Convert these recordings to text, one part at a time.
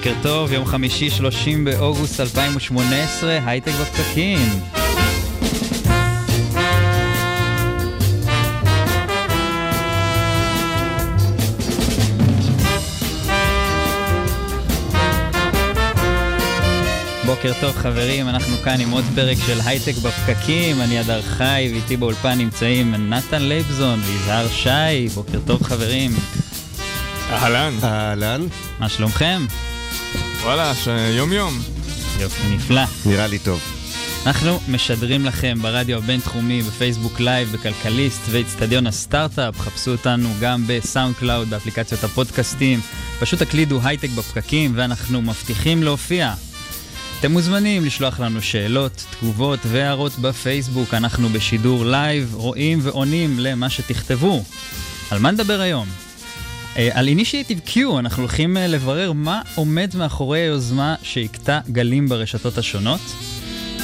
בוקר טוב, יום חמישי 30 באוגוסט 2018, הייטק בפקקים. בוקר טוב חברים, אנחנו כאן עם עוד פרק של הייטק בפקקים, אני אדר חי ואיתי באולפן נמצאים נתן לייבזון ויזהר שי, בוקר טוב חברים, אהלן, אהלן, מה שלומכם? וואלה, ש- יום יום. יופי, נפלא. נראה לי טוב. אנחנו משדרים לכם ברדיו הבינתחומי, בפייסבוק live, בכלכליסט ואצטדיון הסטארט-אפ. חפשו אותנו גם בסאונד קלאוד, באפליקציות הפודקאסטים. פשוט תקלידו הייטק בפקקים ואנחנו מבטיחים להופיע. אתם מוזמנים לשלוח לנו שאלות, תגובות והערות בפייסבוק. אנחנו בשידור live, רואים ועונים למה שתכתבו. על מה נדבר היום? אה, על Initiative Q אנחנו הולכים אה, לברר מה עומד מאחורי היוזמה שהכתה גלים ברשתות השונות.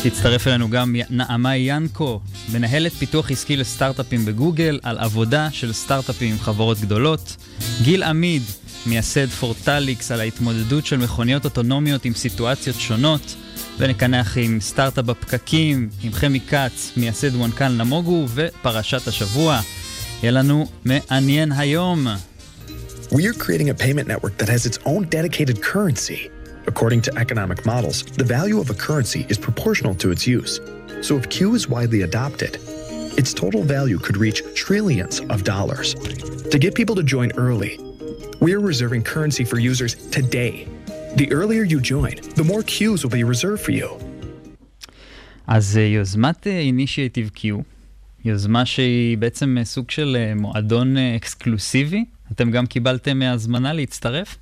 תצטרף אלינו גם נעמה ינקו, מנהלת פיתוח עסקי לסטארט-אפים בגוגל, על עבודה של סטארט-אפים עם חברות גדולות. גיל עמיד, מייסד פורטליקס, על ההתמודדות של מכוניות אוטונומיות עם סיטואציות שונות. ונקנח עם סטארט-אפ בפקקים, עם חמי כץ, מייסד וונקל נמוגו, ופרשת השבוע. יהיה לנו מעניין היום. We are creating a payment network that has its own dedicated currency. According to economic models, the value of a currency is proportional to its use. So if Q is widely adopted, its total value could reach trillions of dollars. To get people to join early, we are reserving currency for users today. The earlier you join, the more Qs will be reserved for you. אז אה, יוזמת אה, Initiative Q, יוזמה שהיא בעצם אה, סוג של אה, מועדון אה, אקסקלוסיבי, אתם גם קיבלתם הזמנה להצטרף?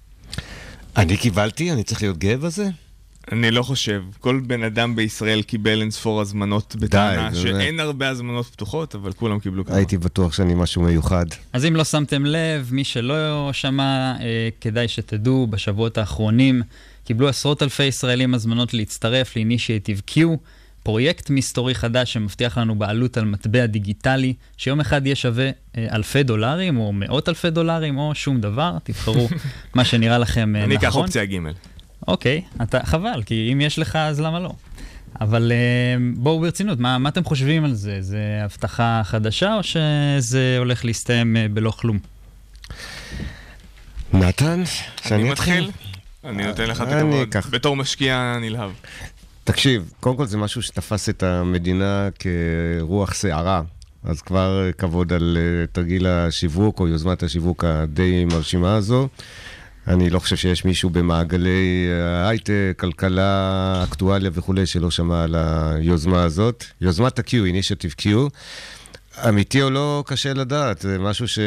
אני קיבלתי, אני צריך להיות גאה בזה? אני לא חושב. כל בן אדם בישראל קיבל אין ספור הזמנות בטענה שאין הרבה הזמנות פתוחות, אבל כולם קיבלו כמה. הייתי בטוח שאני משהו מיוחד. אז אם לא שמתם לב, מי שלא שמע, אה, כדאי שתדעו, בשבועות האחרונים קיבלו עשרות אלפי ישראלים הזמנות להצטרף ל-Initiative Q, פרויקט מסתורי חדש שמבטיח לנו בעלות על מטבע דיגיטלי, שיום אחד יהיה שווה אה, אלפי דולרים, או מאות אלפי דולרים, או שום דבר, תבחרו מה שנראה לכם אה, אני נכון. אקח אופציה ג'. אוקיי, אתה, חבל, כי אם יש לך אז למה לא? אבל אה, בואו ברצינות, מה, מה אתם חושבים על זה? זה הבטחה חדשה או שזה הולך להסתיים בלא כלום? נתן, אני שאני מתחיל? אני נותן לך את הכבוד. בתור משקיע נלהב. תקשיב, קודם כל זה משהו שתפס את המדינה כרוח סערה. אז כבר כבוד על אה, תרגיל השיווק או יוזמת השיווק הדי מרשימה הזו. אני לא חושב שיש מישהו במעגלי אה, הייטק, כלכלה, אקטואליה וכולי, שלא שמע על היוזמה הזאת. יוזמת ה-Q, Initiative Q. אמיתי או לא, קשה לדעת. זה משהו ש...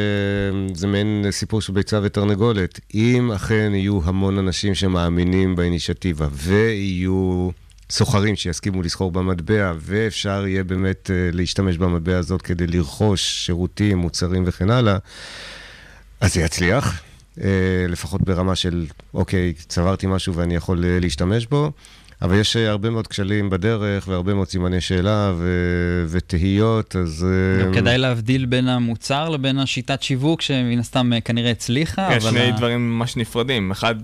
זה מעין סיפור של ביצה ותרנגולת. אם אכן יהיו המון אנשים שמאמינים באינישיאטיבה, ויהיו סוחרים שיסכימו לסחור במטבע, ואפשר יהיה באמת אה, להשתמש במטבע הזאת כדי לרכוש שירותים, מוצרים וכן הלאה, אז זה יצליח. אה, לפחות ברמה של, אוקיי, צברתי משהו ואני יכול אה, להשתמש בו. אבל יש הרבה מאוד כשלים בדרך, והרבה מאוד סימני שאלה ו- ותהיות, אז... גם כדאי להבדיל בין המוצר לבין השיטת שיווק, שמן הסתם אה, כנראה הצליחה, יש אבל... שני ה- דברים ממש נפרדים. אחד,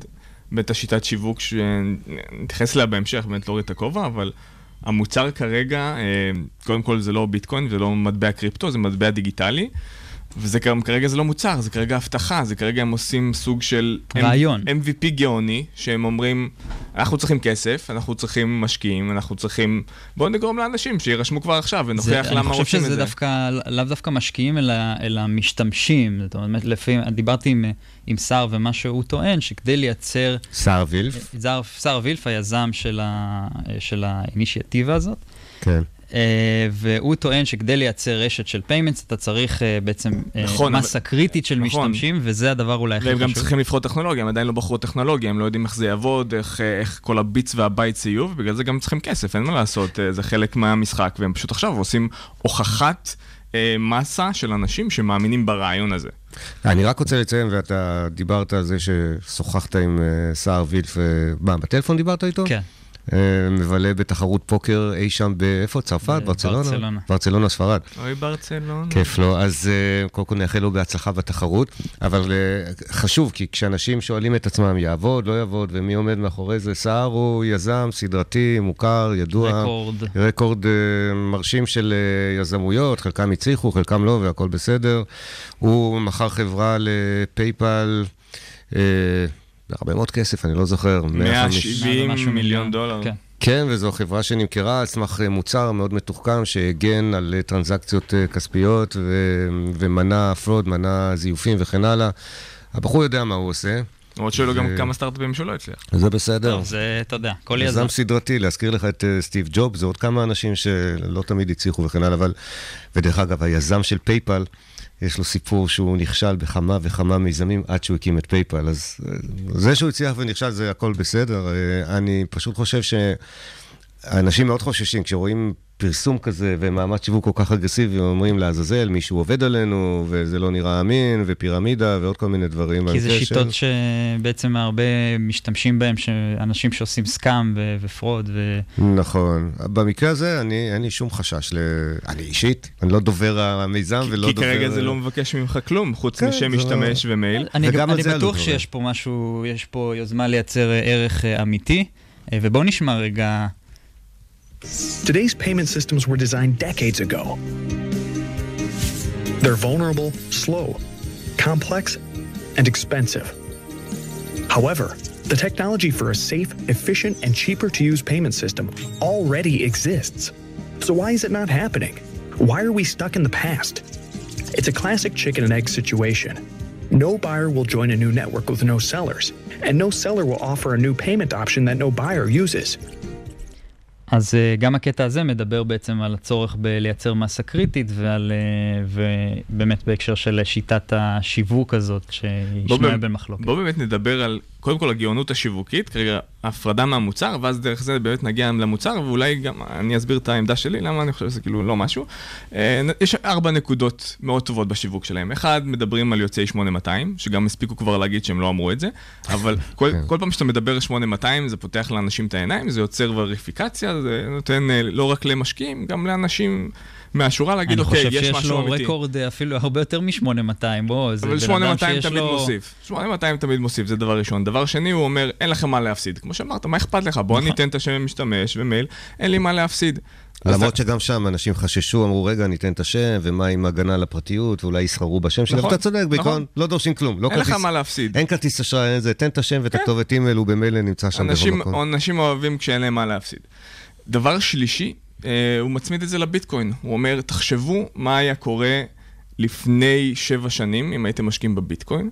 בית השיטת שיווק שנתייחס אליה בהמשך, באמת להוריד את הכובע, אבל המוצר כרגע, אה, קודם כל זה לא ביטקוין, זה לא מטבע קריפטו, זה מטבע דיגיטלי. וזה גם כרגע זה לא מוצר, זה כרגע הבטחה, זה כרגע הם עושים סוג של... רעיון. MVP גאוני, שהם אומרים, אנחנו צריכים כסף, אנחנו צריכים משקיעים, אנחנו צריכים... בואו נגרום לאנשים שיירשמו כבר עכשיו ונוכיח זה, למה אני חושב רוצים את שזה זה. דווקא, לאו דווקא משקיעים, אלא, אלא משתמשים. זאת אומרת, לפעמים, דיברתי עם, עם שר, ומה שהוא טוען, שכדי לייצר... סער וילף? סער וילף, היזם של, ה, של ה initiative ה הזאת, כן. אה, והוא טוען שכדי לייצר רשת של payments, אתה צריך אה, בעצם אה, נכון, מסה קריטית של נכון. משתמשים, וזה הדבר אולי הכי והם חשוב. גם צריכים לבחור טכנולוגיה, הם עדיין לא בחרו טכנולוגיה, הם לא יודעים איך זה יעבוד, איך, איך כל הביטס והבייטס יהיו, ובגלל זה גם צריכים כסף, אין מה לעשות, זה חלק מהמשחק, והם פשוט עכשיו עושים הוכחת אה, מסה של אנשים שמאמינים ברעיון הזה. אני רק רוצה לציין, ואתה דיברת על זה ששוחחת עם סער וילף, מה, בטלפון דיברת איתו? כן. אה, מבלה בתחרות פוקר אי שם באיפה? צרפת? ברצלונה? ברצלונה. ברצלונה, ספרד. אוי ברצלונה. כיף לו. אז אה, קודם כל נאחל לו בהצלחה בתחרות, אבל אה, חשוב, כי כשאנשים שואלים את עצמם, יעבוד, לא יעבוד, ומי עומד מאחורי זה, סער הוא יזם סדרתי, מוכר, ידוע. רקורד. רקורד מרשים של יזמויות, חלקם הצליחו, חלקם לא, והכל בסדר. הוא מכר חברה לפייפאל. אה, בהרבה מאוד כסף, אני לא זוכר. 170 משהו מיליון דולר. כן. כן, וזו חברה שנמכרה על סמך אה, מוצר מאוד מתוחכם שהגן על אה, טרנזקציות אה, כספיות ו- ומנע fraud, מנע זיופים וכן הלאה. הבחור יודע מה הוא עושה, למרות שהיו לו גם זה- כמה סטארט-אפים שלא הצליח. זה בסדר. טוב, זה, אתה יודע, כל יזם. יזם סדרתי, להזכיר לך את סטיב ג'ובס, זה עוד כמה אנשים שלא תמיד הצליחו וכן הלאה, אבל... ודרך אגב, היזם של פייפל, יש לו סיפור שהוא נכשל בכמה וכמה מיזמים עד שהוא הקים את פייפל. אז אה, זה שהוא הצליח ונכשל זה הכל בסדר. אה, אני פשוט חושב שאנשים מאוד חוששים כשרואים פרסום כזה ומאמץ שיווק כל כך אגרסיבי, אומרים לעזאזל, מישהו עובד עלינו, וזה לא נראה אמין, ופירמידה ועוד כל מיני דברים. כי זה שיטות של- שבעצם הרבה משתמשים בהם, אנשים שעושים סקאם ו- ופרוד, ו... נכון. במקרה הזה, אני, אין לי שום חשש ל... אני אישית, אני לא דובר המיזם ולא כי דובר... כרגע זה לא מבקש ממך כלום, חוץ כן, משם זה- משתמש ומייל. אני, גם, אני זה עלו בטוח. שיש פה משהו, יש פה יוזמה לייצר ערך אה, אמיתי, אה, ובואו נשמע רגע Today's payment systems were designed decades ago. They're vulnerable, slow, complex, and expensive. However, the technology for a safe, efficient, and cheaper to use payment system already exists. So why is it not happening? Why are we stuck in the past? It's a classic chicken and egg situation. No buyer will join a new network with no sellers, and no seller will offer a new payment option that no buyer uses. אז uh, גם הקטע הזה מדבר בעצם על הצורך בלייצר מסה קריטית ועל, uh, ובאמת בהקשר של שיטת השיווק הזאת שהיא שנויה באמת- במחלוקת. בואו באמת נדבר על, קודם כל הגאונות השיווקית, כרגע הפרדה מהמוצר, ואז דרך זה באמת נגיע למוצר, ואולי גם אני אסביר את העמדה שלי, למה אני חושב שזה כאילו לא משהו. אה, יש ארבע נקודות מאוד טובות בשיווק שלהם. אחד, מדברים על יוצאי 8200, שגם הספיקו כבר להגיד שהם לא אמרו את זה, אבל כל, כל פעם שאתה מדבר 8200 זה פותח לאנשים את העיניים, זה יוצר וריפיקציה, זה נותן אה, לא רק למשקיעים, גם לאנשים מהשורה להגיד, אני אוקיי, חושב יש שיש משהו לו אמיתי. רקורד אה, אפילו הרבה יותר מ-8200, בוא, זה אבל בן אדם 8200 שיש תמיד לו... מוסיף. 8200 תמיד מוסיף, זה דבר ראשון. דבר שני, הוא אומר, אין לכם מה להפסיד. כמו שאמרת, מה אכפת לך? בוא נכון. ניתן את השם משתמש ומייל, אין לי מה להפסיד. למרות שגם שם אנשים חששו, אמרו, רגע, ניתן את השם, ומה עם הגנה לפרטיות, ואולי יסחרו בשם שלי. נכון, אבל אתה צודק, בעיקרון, נכון. לא דורשים כלום. לא אין לך מה להפסיד. אין כרטיס אשראי, אין זה, תן את השם ואת כן. הכתובת אימייל, הוא במילא נמצא שם בכל אנשים, מקום. אנשים אוהבים כשאין להם מה להפסיד. דבר שלישי, אה, הוא מצמיד את זה לביטקוין. הוא אומר, תחשבו מה היה קורה לפני שבע שנים, אם הייתם משקיעים בביטקוין,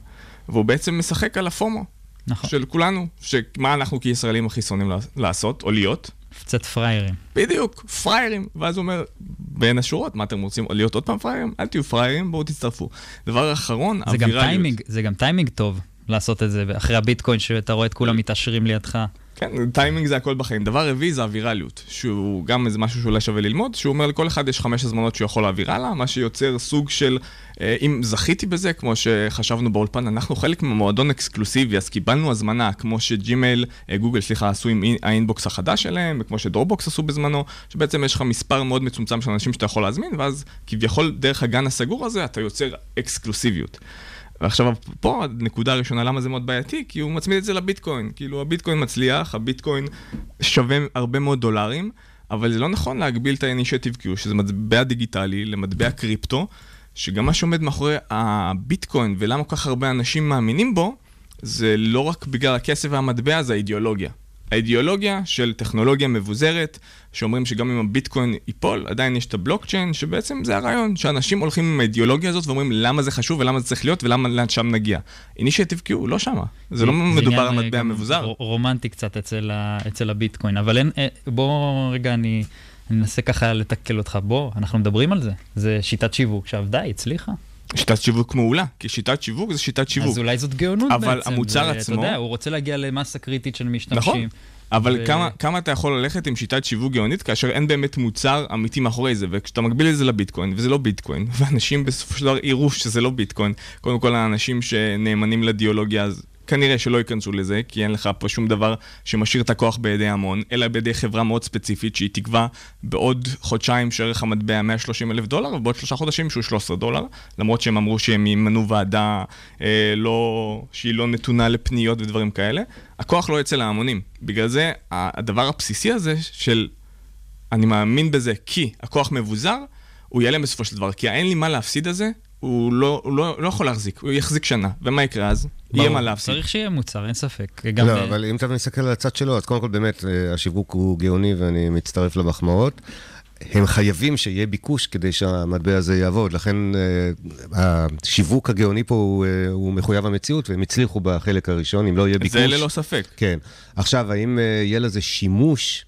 והוא בעצם משחק על ה FOMO. נכון. של כולנו, שמה אנחנו כישראלים הכי שונאים לעש- לעשות, או להיות. קצת פראיירים. בדיוק, פראיירים. ואז הוא אומר, בין השורות, מה אתם רוצים, להיות עוד פעם פראיירים? אל תהיו פראיירים, בואו תצטרפו. דבר אחרון, זה גם הווירליות. טיימינג, זה גם טיימינג טוב לעשות את זה, אחרי הביטקוין שאתה רואה את כולם מתעשרים לידך. כן, טיימינג זה הכל בחיים. דבר רביעי זה הווירליות, שהוא גם איזה משהו שאולי שווה ללמוד, שהוא אומר לכל אחד יש חמש הזמנות שהוא יכול להעביר הלאה, מה שיוצר סוג של, אה, אם זכיתי בזה, כמו שחשבנו באולפן, אנחנו חלק ממועדון אקסקלוסיבי, אז קיבלנו הזמנה, כמו שג'ימייל, אה, גוגל, סליחה, עשו עם אי- ה Inbox החדש שלהם, וכמו שדרובוקס עשו בזמנו, שבעצם יש לך מספר מאוד מצומצם של אנשים שאתה יכול להזמין, ואז כביכול דרך הגן הסגור הזה אתה יוצר אקסקלוסיביות. ועכשיו, פה הנקודה הראשונה, למה זה מאוד בעייתי? כי הוא מצמיד את זה לביטקוין. כאילו, הביטקוין מצליח, הביטקוין שווה הרבה מאוד דולרים, אבל זה לא נכון להגביל את ה-Initiative Q, שזה מטבע דיגיטלי, למטבע קריפטו, שגם מה שעומד מאחורי הביטקוין ולמה כל כך הרבה אנשים מאמינים בו, זה לא רק בגלל הכסף והמטבע, זה האידיאולוגיה. האידיאולוגיה של טכנולוגיה מבוזרת, שאומרים שגם אם הביטקוין ייפול, עדיין יש את הבלוקצ'יין, שבעצם זה הרעיון, שאנשים הולכים עם האידיאולוגיה הזאת ואומרים למה זה חשוב ולמה זה צריך להיות ולמה לאן שם נגיע. אינישטיב Q, לא שמה. זה לא מדובר על עניין, מטבע מבוזר. רומנטי קצת אצל, ה, אצל הביטקוין, אבל אין, אה, בוא רגע אני, אני אנסה ככה לתקל אותך. בוא, אנחנו מדברים על זה. זה שיטת שיווק שעבדה, הצליחה. שיטת שיווק מעולה, כי שיטת שיווק זה שיטת שיווק. אז אולי זאת גאונות אבל בעצם. המוצר ואתה עצמו- יודע, הוא רוצה להגיע למסה קריטית של משתמשים. נכון. אבל ו- כמה, כמה אתה יכול ללכת עם שיטת שיווק גאונית כאשר אין באמת מוצר אמיתי מאחורי זה, וכשאתה מגביל את זה לביטקוין, וזה לא ביטקוין, ואנשים בסופו של דבר יראו שזה לא ביטקוין, קודם כל האנשים שנאמנים לאידיאולוגיה, כנראה שלא ייכנסו לזה, כי אין לך פה שום דבר שמשאיר את הכוח בידי המון, אלא בידי חברה מאוד ספציפית שהיא תקבע בעוד חודשיים שערך המטבע 130 אלף דולר, ובעוד שלושה חודשים שהוא 13 דולר, למרות שהם אמרו שהם ימנו ועדה אה, לא, שהיא לא נתונה לפניות ודברים כאלה. הכוח לא יצא להמונים. בגלל זה, הדבר הבסיסי הזה של אני מאמין בזה כי הכוח מבוזר, הוא ייעלם בסופו של דבר. כי האין לי מה להפסיד הזה, הוא לא, הוא לא, לא יכול להחזיק, הוא יחזיק שנה. ומה יקרה אז? יהיה מה להפסיד. צריך שיהיה מוצר, אין ספק. לא, ב- אבל אם אתה מסתכל על הצד שלו, אז קודם כל באמת, אה, השיווק הוא גאוני ואני מצטרף למחמאות. הם חייבים שיהיה ביקוש כדי שהמטבע הזה יעבוד, לכן אה, השיווק הגאוני פה הוא, אה, הוא מחויב המציאות, והם הצליחו בחלק הראשון, אם לא יהיה ביקוש. זה ללא ספק. כן. עכשיו, האם אה, יהיה לזה שימוש?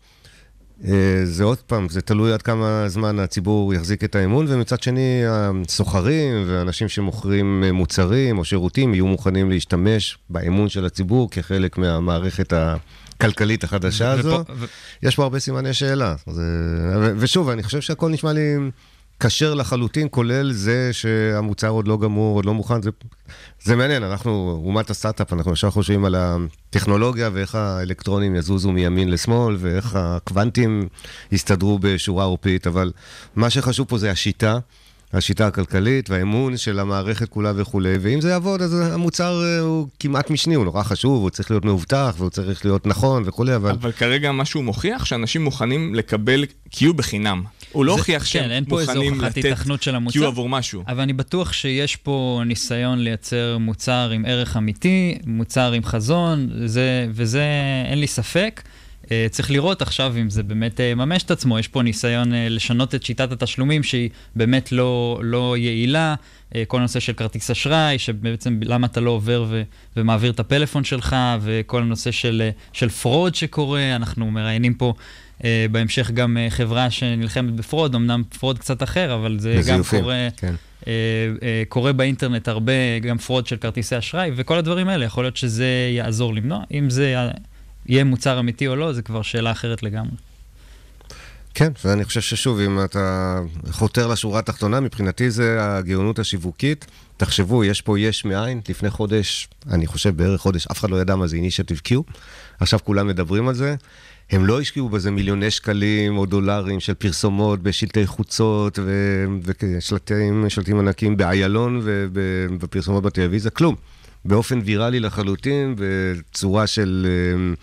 אה, זה עוד פעם, זה תלוי עד כמה זמן הציבור יחזיק את האמון, ומצד שני, הסוחרים ואנשים שמוכרים אה, מוצרים או שירותים יהיו מוכנים להשתמש באמון של הציבור כחלק מהמערכת הכלכלית החדשה הזו. ופה- ו- יש פה הרבה סימני שאלה. זה... ו- ושוב, אני חושב שהכל נשמע לי כשר לחלוטין, כולל זה שהמוצר עוד לא גמור, עוד לא מוכן. זה, זה מעניין, אנחנו, אומת הסטארט-אפ, אנחנו ישר חושבים על הטכנולוגיה ואיך האלקטרונים יזוזו מימין לשמאל, ואיך הקוונטים יסתדרו בשורה עורפית, אבל מה שחשוב פה זה השיטה. השיטה הכלכלית והאמון של המערכת כולה וכולי, ואם זה יעבוד, אז המוצר אה, הוא כמעט משני, הוא נורא חשוב, הוא צריך להיות מאובטח, והוא צריך להיות נכון וכולי, אבל... אבל כרגע מה שהוא מוכיח, שאנשים מוכנים לקבל Q בחינם. הוא לא הוכיח כן, שהם איזו מוכנים לתת היתכנות של המוצר. Q עבור משהו. אבל אני בטוח שיש פה ניסיון לייצר מוצר עם ערך אמיתי, מוצר עם חזון, זה, וזה, אין לי ספק. אה, צריך לראות עכשיו אם זה באמת אה, יממש את עצמו. יש פה ניסיון אה, לשנות את שיטת התשלומים שהיא באמת לא, לא יעילה. אה, כל הנושא של כרטיס אשראי, שבעצם למה אתה לא עובר ו, ומעביר את הפלאפון שלך, וכל הנושא של, אה, של fraud שקורה. אנחנו מראיינים פה אה, בהמשך גם אה, חברה שנלחמת ב fraud, אמנם fraud קצת אחר, אבל זה גם בזיופים, קורה. כן. אה, קורה באינטרנט הרבה, גם fraud של כרטיסי אשראי, וכל הדברים האלה, יכול להיות שזה יעזור למנוע. אם זה יהיה מוצר אמיתי או לא, זה כבר שאלה אחרת לגמרי. כן, ואני חושב ששוב, אם אתה חותר לשורה התחתונה, מבחינתי זה הגאונות השיווקית. תחשבו, יש פה יש מאין, לפני חודש, אני חושב בערך חודש, אף אחד לא ידע מה זה Initiative Q. עכשיו כולם מדברים על זה. הם לא השקיעו בזה מיליוני שקלים או דולרים של פרסומות בשלטי חוצות ושלטים שלטים ענקים באיילון ובפרסומות בטלוויזיה, כלום. באופן ויראלי לחלוטין, בצורה של אה,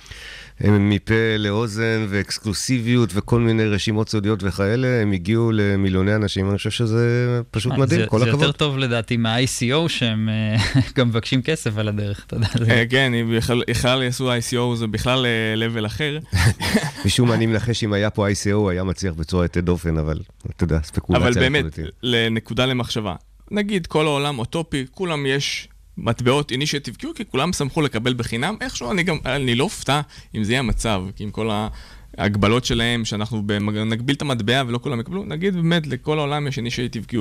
מפה לאוזן ואקסקלוסיביות וכל מיני רשימות סודיות וכאלה, הם הגיעו למיליוני אנשים, אני חושב שזה פשוט מדהים, זה, כל זה הכבוד. יותר טוב לדעתי מה-ICO, שהם אה, גם מבקשים כסף על הדרך, אתה יודע. זה- אה, כן, אם בכלל- יעשו ICO זה בכלל לבל אחר. משום מה אני מנחש אם היה פה ICO, הוא היה מצליח בצורה יוצאת דופן, אבל אתה יודע, ספקולציה. אבל באמת. לנקודה למחשבה. נגיד כל העולם אוטופי, כולם יש מטבעות אינישטיב Q, כי כולם שמחו לקבל בחינם. איכשהו אני גם, אני לא אופתע אם זה יהיה המצב, כי עם כל ההגבלות שלהם, שאנחנו במג- נגביל את המטבע ולא כולם יקבלו, נגיד באמת לכל העולם יש אינישטיב Q.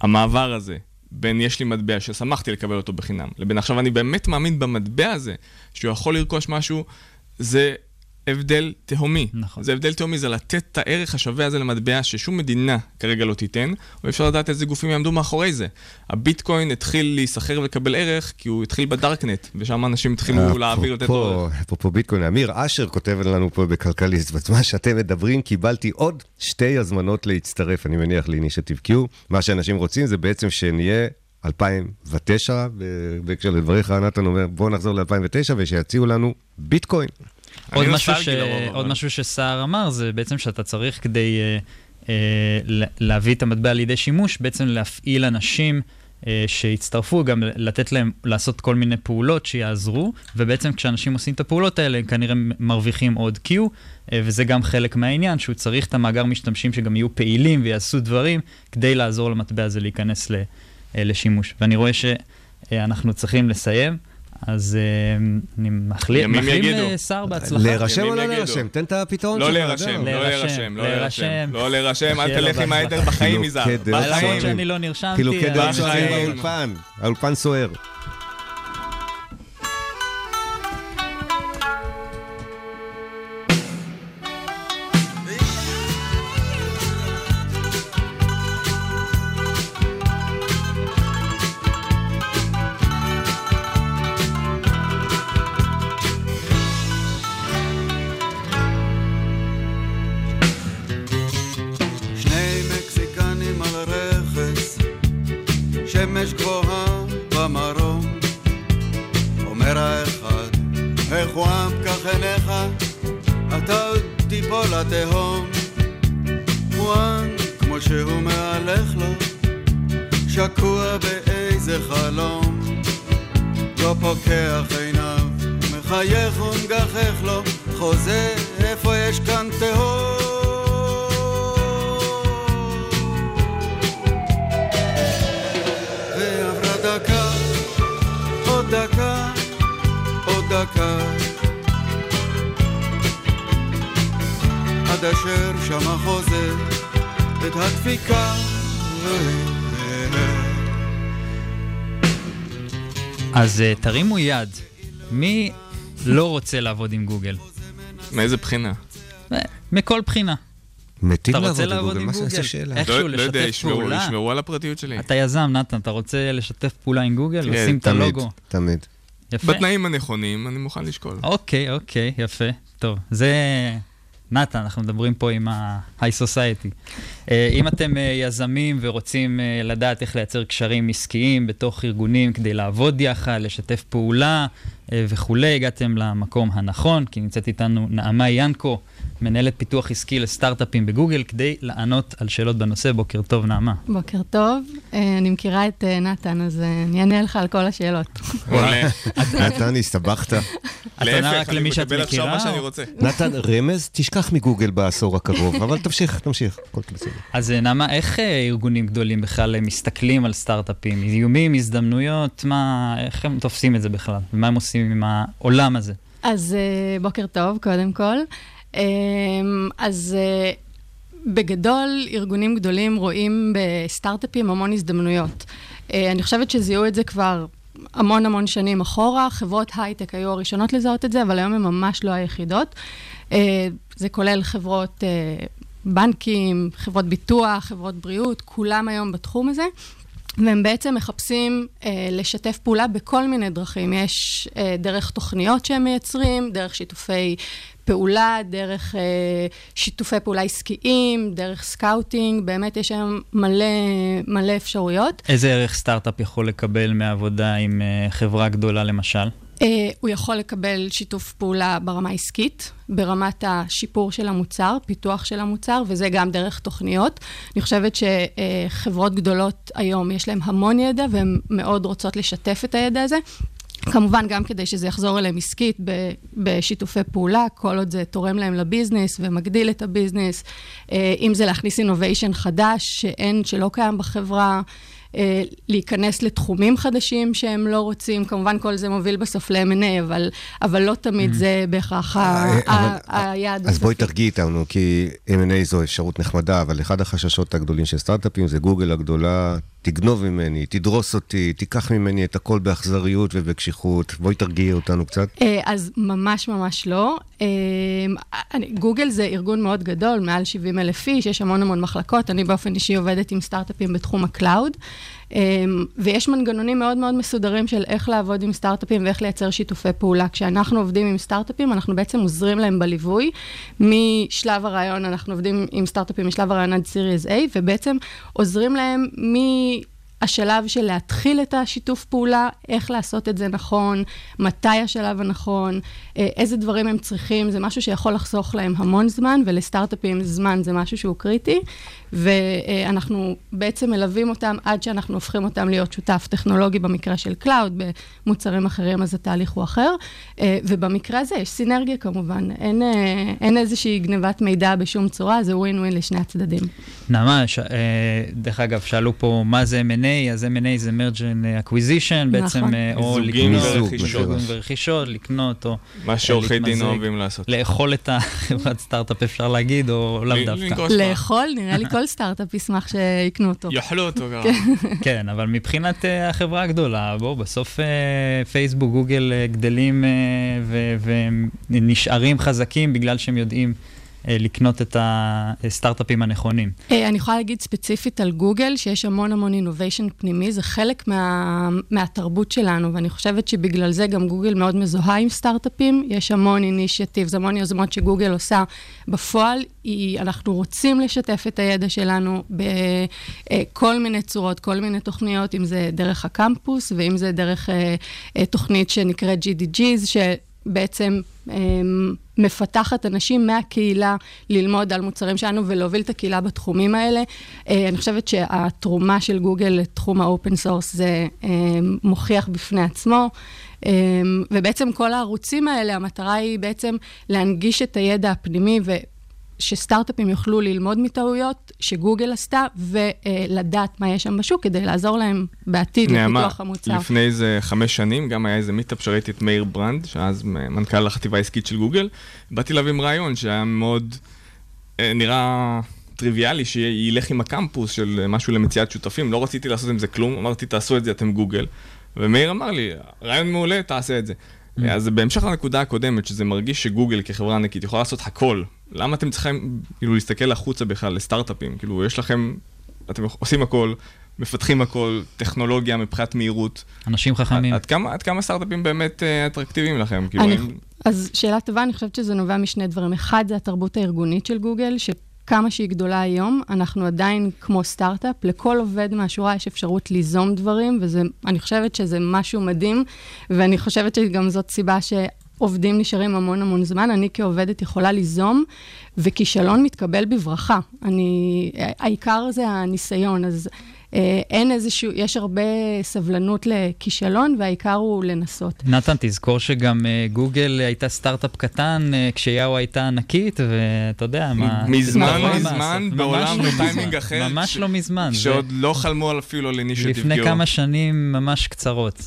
המעבר הזה, בין יש לי מטבע ששמחתי לקבל אותו בחינם, לבין עכשיו אני באמת מאמין במטבע הזה, שהוא יכול לרכוש משהו, זה הבדל תהומי. נכון. זה הבדל תהומי, זה לתת את הערך השווה הזה למטבע ששום מדינה כרגע לא תיתן, ואפשר לדעת איזה גופים יעמדו מאחורי זה. הביטקוין התחיל להיסחר ולקבל ערך כי הוא התחיל בדארקנט, ושם אנשים התחילו להעביר לתת לו אפרופו- ערך. אפרופו ביטקוין, אמיר אשר כותב לנו פה בכלכליסט, בזמן שאתם מדברים קיבלתי עוד שתי הזמנות להצטרף, אני מניח לאינישטיב Q. מה שאנשים רוצים זה בעצם שנהיה 2009, ב- בהקשר לדבריך, נתן אומר, בואו נחזור ל-2009 ושיציעו לנו ביטקוין. עוד אני משהו, ש... לרוב, עוד משהו שסער אמר, זה בעצם שאתה צריך כדי אה, אה, לה- להביא את המטבע לידי שימוש, בעצם להפעיל אנשים אה, שיצטרפו, גם לתת להם לעשות כל מיני פעולות שיעזרו, ובעצם כשאנשים עושים את הפעולות האלה, הם כנראה מרוויחים עוד Q, אה, וזה גם חלק מהעניין, שהוא צריך את המאגר משתמשים שגם יהיו פעילים ויעשו דברים, כדי לעזור למטבע הזה להיכנס ל, אה, לשימוש. ואני רואה שאנחנו צריכים לסיים. אז אה, אני מחלים יגידו. לשר בהצלחה. להירשם או לא. להירשם? תן את הפתרון לא שלך, להירשם, זהו. לא להירשם, להירשם, לא להירשם. להירשם. לא להירשם, אל תלך עם. העדר בחיים, יזהר. חילוקי דעות למרות בחיים. שאני לא נרשמתי. חילוקי דעות. באולפן, האולפן סוער. יד. מי לא רוצה לעבוד עם גוגל? מאיזה בחינה? אה, מכל בחינה. מתים אתה רוצה לעבוד לעבוד עם גוגל, מה זה גוגל? השאלה? איכשהו לא לא יודע, לשתף ישמרו- פעולה. ישמרו על הפרטיות שלי. אתה יזם, נתן, אתה רוצה לשתף פעולה עם גוגל? כן, לשים את תמיד, הלוגו. תמיד. יפה. בתנאים הנכונים, אני מוכן לשקול. אוקיי, אוקיי, יפה. טוב, זה... נתן, אנחנו מדברים פה עם ה-high society. אה, אם אתם אה, יזמים ורוצים אה, לדעת איך לייצר קשרים עסקיים בתוך ארגונים כדי לעבוד יחד, לשתף פעולה וכולי, הגעתם למקום הנכון, כי נמצאת איתנו נעמה ינקו, מנהלת פיתוח עסקי לסטארט-אפים בגוגל, כדי לענות על שאלות בנושא. בוקר טוב, נעמה. בוקר טוב, אה, אני מכירה את אה, נתן, אז אה, אני אענה לך על כל השאלות. נתן, הסתבכת. את עונה רק אני למי שאת מקבל מכירה? מה שאני או- רוצה. נתן, רמז, תשכח מגוגל בעשור הקרוב, אבל תמשיך, תמשיך. אז נעמה, איך ארגונים גדולים בכלל מסתכלים על סטארט-אפים? איומים, הזדמנויות, מה, איך הם תופסים את זה בכלל? ומה הם עושים עם העולם הזה? אז בוקר טוב, קודם כל. אה, אז אה, בגדול, ארגונים גדולים רואים בסטארט-אפים המון הזדמנויות. אה, אני חושבת שזיהו את זה כבר המון המון שנים אחורה. חברות הייטק היו הראשונות לזהות את זה, אבל היום הן ממש לא היחידות. אה, זה כולל חברות בנקים, חברות ביטוח, חברות בריאות, כולם היום בתחום הזה. והם בעצם מחפשים אה, לשתף פעולה בכל מיני דרכים. יש אה, דרך תוכניות שהם מייצרים, דרך שיתופי פעולה, דרך אה, שיתופי פעולה עסקיים, דרך scouting, באמת יש היום מלא, מלא אפשרויות. איזה ערך סטארט-אפ יכול לקבל מעבודה עם אה, חברה גדולה למשל? אה, הוא יכול לקבל שיתוף פעולה ברמה העסקית, ברמת השיפור של המוצר, פיתוח של המוצר, וזה גם דרך תוכניות. אני חושבת שחברות גדולות היום, יש להן המון ידע, והן מאוד רוצות לשתף את הידע הזה. כמובן, גם כדי שזה יחזור אליהם עסקית בשיתופי פעולה, כל עוד זה תורם להם לביזנס ומגדיל את הביזנס. אה, אם זה להכניס innovation חדש שאין, שלא קיים בחברה, אה, להיכנס לתחומים חדשים שהם לא רוצים. כמובן, כל זה מוביל בסוף ל-M&A, אבל, אבל לא תמיד זה בהכרח אה, אבל- ה- היעד אז בואי. תרגיעי איתנו, כי M&A זו אפשרות נחמדה, אבל אחד החששות הגדולים של סטארט-אפים זה גוגל הגדולה, תגנוב ממני, תדרוס אותי, תיקח ממני את הכל באכזריות ובקשיחות. בואי תרגיעי אותנו קצת. אה, אז ממש ממש לא. אה, גוגל זה ארגון מאוד גדול, מעל 70 אלף איש, יש המון המון מחלקות. אני באופן אישי עובדת עם סטארט-אפים בתחום ה cloud, ויש מנגנונים מאוד מאוד מסודרים של איך לעבוד עם סטארט-אפים ואיך לייצר שיתופי פעולה. כשאנחנו עובדים עם סטארט-אפים, אנחנו בעצם עוזרים להם בליווי. משלב הרעיון, אנחנו עובדים עם סטארט-אפים משלב הרעיון עד series A, ובעצם עוזרים להם מ... השלב של להתחיל את השיתוף פעולה, איך לעשות את זה נכון, מתי השלב הנכון, אה, איזה דברים הם צריכים, זה משהו שיכול לחסוך להם המון זמן, ולסטארט-אפים זמן זה משהו שהוא קריטי, ואנחנו בעצם מלווים אותם עד שאנחנו הופכים אותם להיות שותף טכנולוגי במקרה של cloud, במוצרים אחרים אז התהליך הוא אחר, אה, ובמקרה הזה יש סינרגיה כמובן, אין, אה, אין איזושהי גנבת מידע בשום צורה, זה ווין ווין לשני הצדדים. נעמה, ש... דרך אגב, שאלו פה מה זה M&A, M&A, אז M&A זה merge and acquisition, בעצם, נכון. אה, או מיזוגים לקנות, ורכישות. לקנות, או מה שעורכי דין. אוהבים לעשות. לאכול את החברת סטארט-אפ, אפשר להגיד, או לאו דווקא. לאכול, נראה לי כל סטארט-אפ ישמח שיקנו אותו. יאכלו אותו גם. כן, אבל מבחינת אה, החברה הגדולה, בואו, בסוף אה, פייסבוק, גוגל גדלים ונשארים חזקים בגלל שהם יודעים לקנות את הסטארט-אפים הנכונים. אה, אני יכולה להגיד ספציפית על גוגל, שיש המון המון אינוביישן פנימי, זה חלק מה, מהתרבות שלנו, ואני חושבת שבגלל זה גם גוגל מאוד מזוהה עם סטארט-אפים. יש המון אינישטיבס, המון יוזמות שגוגל עושה. בפועל, היא, אנחנו רוצים לשתף את הידע שלנו בכל מיני צורות, כל מיני תוכניות, אם זה דרך הקמפוס, ואם זה דרך אה, אה, תוכנית שנקראת GDGs, ש... בעצם אמ, מפתחת אנשים מהקהילה ללמוד על מוצרים שלנו ולהוביל את הקהילה בתחומים האלה. אה, אני חושבת שהתרומה של גוגל לתחום ה open source זה אמ, מוכיח בפני עצמו. אמ, ובעצם כל הערוצים האלה, המטרה היא בעצם להנגיש את הידע הפנימי ושסטארט-אפים יוכלו ללמוד מטעויות שגוגל עשתה ולדעת מה יש שם בשוק כדי לעזור להם בעתיד נעמה, לפיתוח המוצר. לפני איזה חמש שנים, גם היה איזה meetup שראיתי את מאיר ברנד, שאז מנכ"ל החטיבה העסקית של גוגל. באתי אליו עם רעיון שהיה מאוד אה, נראה טריוויאלי, שילך עם הקמפוס של משהו למציאת שותפים. לא רציתי לעשות עם זה כלום, אמרתי, תעשו את זה, אתם גוגל. ומאיר אמר לי, רעיון מעולה, תעשה את זה. אז בהמשך לנקודה הקודמת, שזה מרגיש שגוגל כחברה ענקית יכולה לעשות הכל, למה אתם צריכים כאילו להסתכל החוצה בכלל לסטארט-אפים? כאילו, יש לכם, אתם עושים הכל, מפתחים הכל, טכנולוגיה מבחינת מהירות. אנשים חכמים. עד כמה, עד כמה סטארט-אפים באמת אה, אטרקטיביים לכם? כאילו, אני, האם- אז שאלה טובה, אני חושבת שזה נובע משני דברים. אחד, זה התרבות הארגונית של גוגל, שכמה שהיא גדולה היום, אנחנו עדיין כמו סטארט-אפ, לכל עובד מהשורה יש אפשרות ליזום דברים, ואני חושבת שזה משהו מדהים, ואני חושבת שגם זאת סיבה ש... עובדים נשארים המון המון זמן, אני כעובדת יכולה ליזום, וכישלון מתקבל בברכה. אני, העיקר זה הניסיון, אז אין איזשהו, יש הרבה סבלנות לכישלון, והעיקר הוא לנסות. נתן, תזכור שגם אה, גוגל הייתה סטארט-אפ קטן אה, כשיאו הייתה ענקית, ואתה יודע מה... מזמן, מזמן. בעולם ממש לא בטיימינג מזמן. אחר, ממש לא מזמן. שעוד לא חלמו על אפילו על אינישטיב לפני כמה שנים ממש קצרות.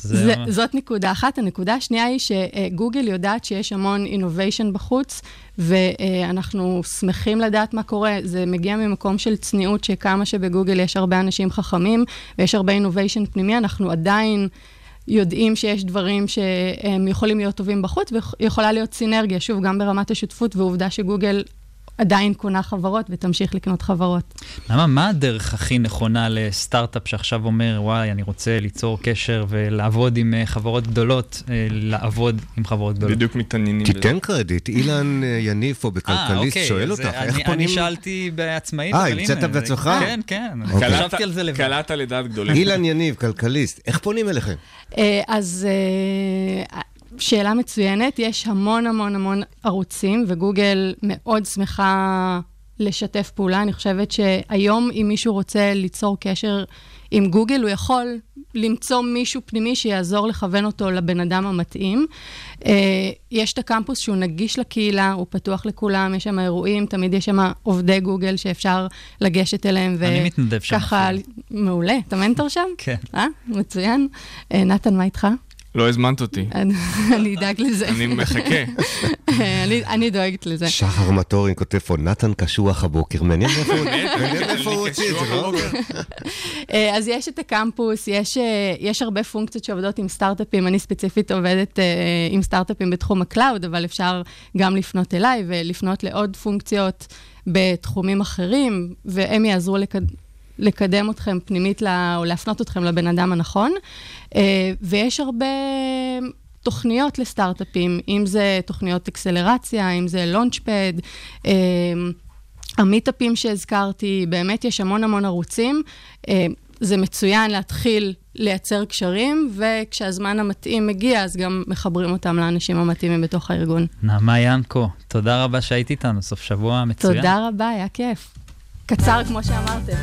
זאת נקודה אחת. הנקודה השנייה היא שגוגל יודעת שיש המון אינוביישן בחוץ, ואנחנו שמחים לדעת מה קורה. זה מגיע ממקום של צניעות, שכמה שבגוגל יש הרבה אנשים חכמים, ויש הרבה אינוביישן פנימי, אנחנו עדיין... יודעים שיש דברים שהם יכולים להיות טובים בחוץ, ויכולה להיות סינרגיה, שוב, גם ברמת השותפות, ועובדה שגוגל עדיין קונה חברות ותמשיך לקנות חברות. למה, מה הדרך הכי נכונה לסטארט-אפ שעכשיו אומר, וואי, אני רוצה ליצור קשר ולעבוד עם אה, חברות גדולות, אה, לעבוד עם חברות גדולות? בדיוק מתעניינים. תיתן קרדיט, אילן אה, יניף או אה, בכלכליסט אוקיי, שואל אותך, איך פונים... אני שאלתי בעצמאית, אה, אבל הנה... המצאת זה- בעצמך? כן, כן, אוקיי. חשבתי על זה לבד. קלעת לדעת גדולים. אילן יניב, כלכליסט, איך פונים אליכם? אה, אז אה, שאלה מצוינת, יש המון המון המון ערוצים, וגוגל מאוד שמחה לשתף פעולה. אני חושבת שהיום, אם מישהו רוצה ליצור קשר עם גוגל, הוא יכול למצוא מישהו פנימי שיעזור לכוון אותו לבן אדם המתאים. אה, יש את הקמפוס שהוא נגיש לקהילה, הוא פתוח לכולם, יש שם אירועים, תמיד יש שם עובדי גוגל שאפשר לגשת אליהם. אני מתנדב שם ככה. מעולה. אתה מנטור שם? כן. אה, מצוין. אה, נתן, מה איתך? לא הזמנת אותי. אני אדאג לזה. אני מחכה. אני- אני דואגת לזה. שחר מטורין כותב פה, נתן קשוח הבוקר, מעניין איפה הוא הוציא את זה, לא? אה, אז יש את הקמפוס, יש, אה, יש הרבה פונקציות שעובדות עם סטארט-אפים. אני ספציפית עובדת אה, עם סטארט-אפים בתחום ה cloud, אבל אפשר גם לפנות אליי ולפנות לעוד פונקציות בתחומים אחרים, והם יעזרו לקד... לקדם אתכם פנימית, ל... או להפנות אתכם לבן אדם הנכון. אה, ויש הרבה תוכניות לסטארט-אפים, אם זה תוכניות אקסלרציה, אם זה Launchpad. המיטאפים שהזכרתי, באמת יש המון המון ערוצים. אה, זה מצוין להתחיל לייצר קשרים, וכשהזמן המתאים מגיע, אז גם מחברים אותם לאנשים המתאימים בתוך הארגון. נעמה ינקו, תודה רבה שהיית איתנו, סוף שבוע מצוין. תודה רבה, היה כיף. קצר כמו שאמרתם.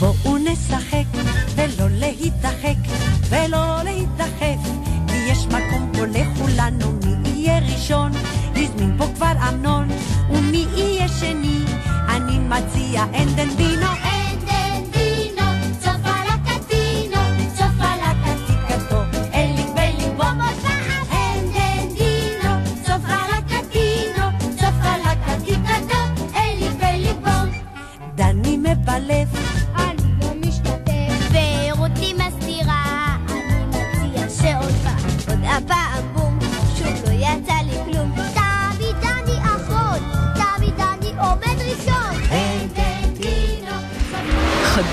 בואו נשחק אנדן בינו.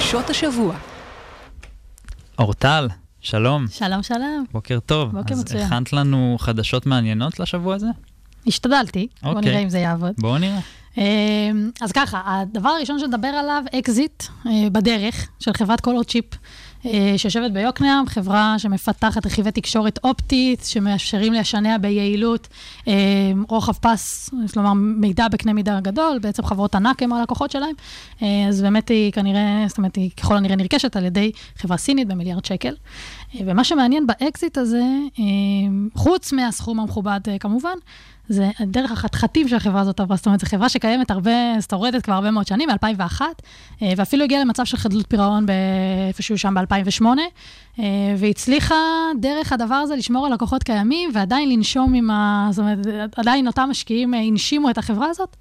חדשות השבוע. אורטל, שלום. שלום, שלום. בוקר טוב. בוקר אז מצוין. הכנת לנו חדשות מעניינות לשבוע הזה? השתדלתי, בוא אוקיי. נראה אם זה יעבוד. בואו נראה. אה, אז ככה, הדבר הראשון שנדבר עליו, אקזיט אה, בדרך של חברת ColorChip, שיושבת ביוקנעם, חברה שמפתחת רכיבי תקשורת אופטית, שמאפשרים לשנע ביעילות אה, רוחב פס, כלומר מידע בקנה מידה גדול, בעצם חברות ענק הם הלקוחות שלהם, אה, אז באמת היא כנראה, זאת אומרת, היא ככל הנראה נרכשת על ידי חברה סינית במיליארד שקל. אה, ומה שמעניין באקזיט הזה, אה, חוץ מהסכום המכובד אה, כמובן, זה דרך החתחתים שהחברה הזאת עברה, זאת אומרת, זו חברה שקיימת הרבה, שורדת כבר הרבה מאוד שנים, מ-2001, ואפילו הגיעה למצב של חדלות פירעון איפשהו שם ב-2008, והצליחה דרך הדבר הזה לשמור על לקוחות קיימים, ועדיין לנשום עם ה... זאת אומרת, עדיין אותם משקיעים אה, הנשימו את החברה הזאת,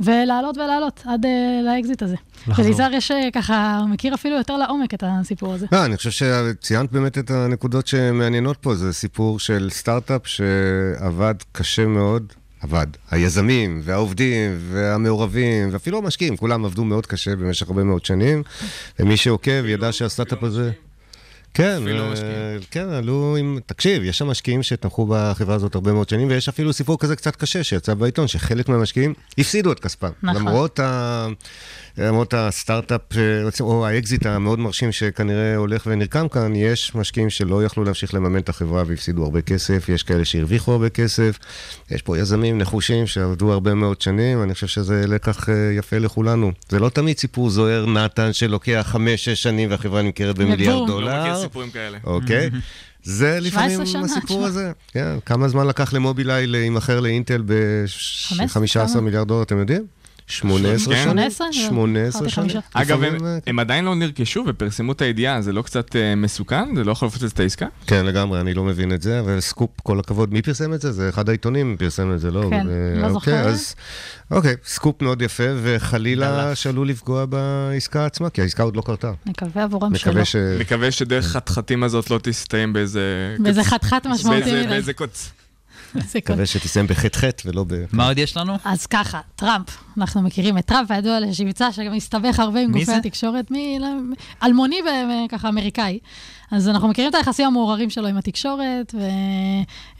ולעלות ולעלות עד אה, לאקזיט הזה. וליזהר יש אה, ככה, מכיר אפילו יותר לעומק את הסיפור הזה. לא, אני חושב שציינת באמת את הנקודות שמעניינות פה. זה סיפור של סטארט-אפ שעבד קשה מאוד. עבד. היזמים, והעובדים, והמעורבים, ואפילו המשקיעים, כולם עבדו מאוד קשה במשך הרבה מאוד שנים. ומי שעוקב ידע שהסטארט-אפ הזה... כן, אפילו אה. כן, עלו עם... תקשיב, יש שם משקיעים שתמכו בחברה הזאת הרבה מאוד שנים, ויש אפילו סיפור כזה קצת קשה שיצא בעיתון, שחלק מהמשקיעים הפסידו את כספם. נכון. למרות ה... למרות הסטארט-אפ, אה, או האקזיט המאוד מרשים שכנראה הולך ונרקם כאן, יש משקיעים שלא יכלו להמשיך לממן את החברה והפסידו הרבה כסף, יש כאלה שהרוויחו הרבה כסף, יש פה יזמים נחושים שעבדו הרבה מאוד שנים, אני חושב שזה לקח אה, יפה לכולנו. זה לא תמיד סיפור זוהר נתן שלוקח חמש-שש שנים והחברה נמכרת במיליארד. דולר. לא סיפורים כאלה. אוקיי? זה 17 לפעמים שנה, הסיפור. הזה. כן, כמה זמן לקח למובילאיי להימכר לאינטל ב-15 כמה? מיליארד דולר, אתם יודעים? 18 כן. שנים? 18? 18 אמרתי שנים. חמישה. אגב, הם, אה, עדיין לא נרכשו ופרסמו את הידיעה, זה לא קצת אה, מסוכן? זה לא יכול לפוצץ את העסקה? כן, לגמרי, אני לא מבין את זה, אבל סקופ, כל הכבוד. מי פרסם את זה? זה אחד העיתונים פרסם את זה, לא? כן, ו- לא אוקיי, זוכרת. אז, אוקיי, סקופ מאוד יפה, וחלילה. שעלול לפגוע בעסקה עצמה, כי העסקה עוד לא קרתה. נקווה עבורם שלא. מקווה ש... מקווה שדרך חתחתים הזאת לא תסתיים באיזה... באיזה חתיכת משמעותי. באיזה קוץ. מקווה שתסיים בחטא ולא ב... מה עוד יש לנו? אז ככה, טראמפ, אנחנו מכירים את טראמפ, הידוע לשבצה, שגם מסתבך הרבה עם גופי? התקשורת, מי, לא, אלמוני וככה אמריקאי. אז אנחנו מכירים את היחסים המעורערים שלו עם התקשורת,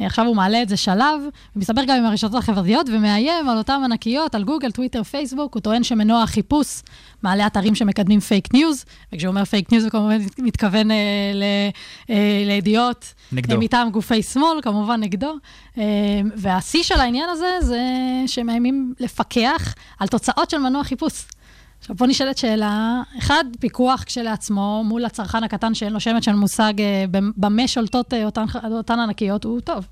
ועכשיו הוא מעלה את זה שלב, ומסתבר גם עם הרשתות החברתיות, ומאיים על אותן ענקיות, על גוגל, טוויטר, פייסבוק, הוא טוען שמנוע החיפוש מעלה אתרים שמקדמים פייק ניוז, וכשהוא אומר פייק ניוז הוא כמובן מתכוון אה, ל, אה, לידיעות נגדו. אה, מטעם גופי שמאל, כמובן נגדו. אה, והשיא של העניין הזה זה שמאיימים לפקח על תוצאות של מנוע חיפוש. עכשיו, פה נשאלת שאלה, אחד, פיקוח כשלעצמו מול הצרכן הקטן שאין לו שמץ של מושג אה, במה שולטות אה, אותן, אותן ענקיות, הוא טוב.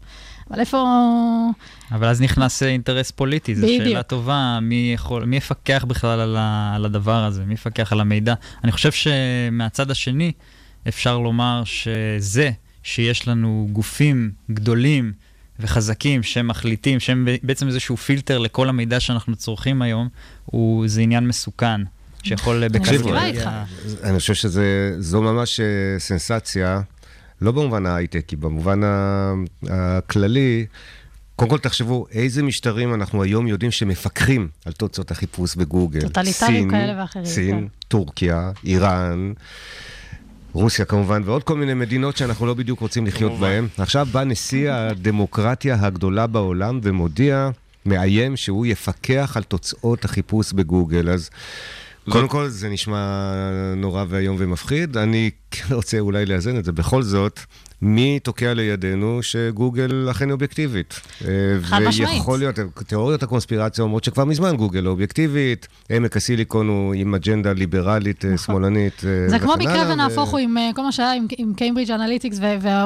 אבל איפה... אבל אז נכנס אה, אינטרס פוליטי, זו. שאלה טובה, מי יכול, מי יפקח בכלל על, ה, על הדבר הזה, מי יפקח על המידע. אני חושב שמהצד השני, אפשר לומר שזה שיש לנו גופים גדולים וחזקים שמחליטים, שהם בעצם איזשהו פילטר לכל המידע שאנחנו צורכים היום, הוא, זה עניין מסוכן, שיכול בקלות תקשיבו, מסכימה אני חושב שזו ממש אה, סנסציה, לא במובן ההייטקי, במובן הכללי. קודם כל תחשבו איזה משטרים אנחנו היום יודעים שמפקחים על תוצאות החיפוש בגוגל. טוטליטריים כאלה ואחרים, סין, כן. טורקיה, איראן. רוסיה כמובן, ועוד כל מיני מדינות שאנחנו לא בדיוק רוצים לחיות כמובן. בהן. עכשיו בא נשיא הדמוקרטיה הגדולה בעולם ומודיע, מאיים שהוא יפקח על תוצאות החיפוש בגוגל. אז קודם כל זה נשמע נורא ואיום ומפחיד. אני כן רוצה אולי לאזן את זה. בכל זאת, מי תוקע לידינו שגוגל אכן אובייקטיבית? חד משמעית. ויכול להיות, תיאוריות הקונספירציה אומרות שכבר מזמן גוגל לא אובייקטיבית, עמק הסיליקון הוא עם אג'נדה ליברלית, אה, שמאלנית אה, נכון. זה כמו וכן מקרה הלאה, ונהפוך הוא עם אה, כל מה שהיה עם- קיימברידג' אנליטיקס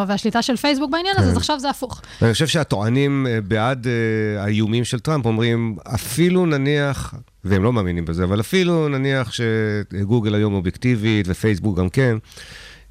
והשליטה של פייסבוק בעניין הזה, כן. אז עכשיו זה הפוך. אני חושב שהטוענים אה, בעד אה, האיומים של טראמפ אומרים, אפילו נניח והם לא מאמינים בזה, אבל אפילו נניח שגוגל היום אובייקטיבית ופייסבוק גם כן,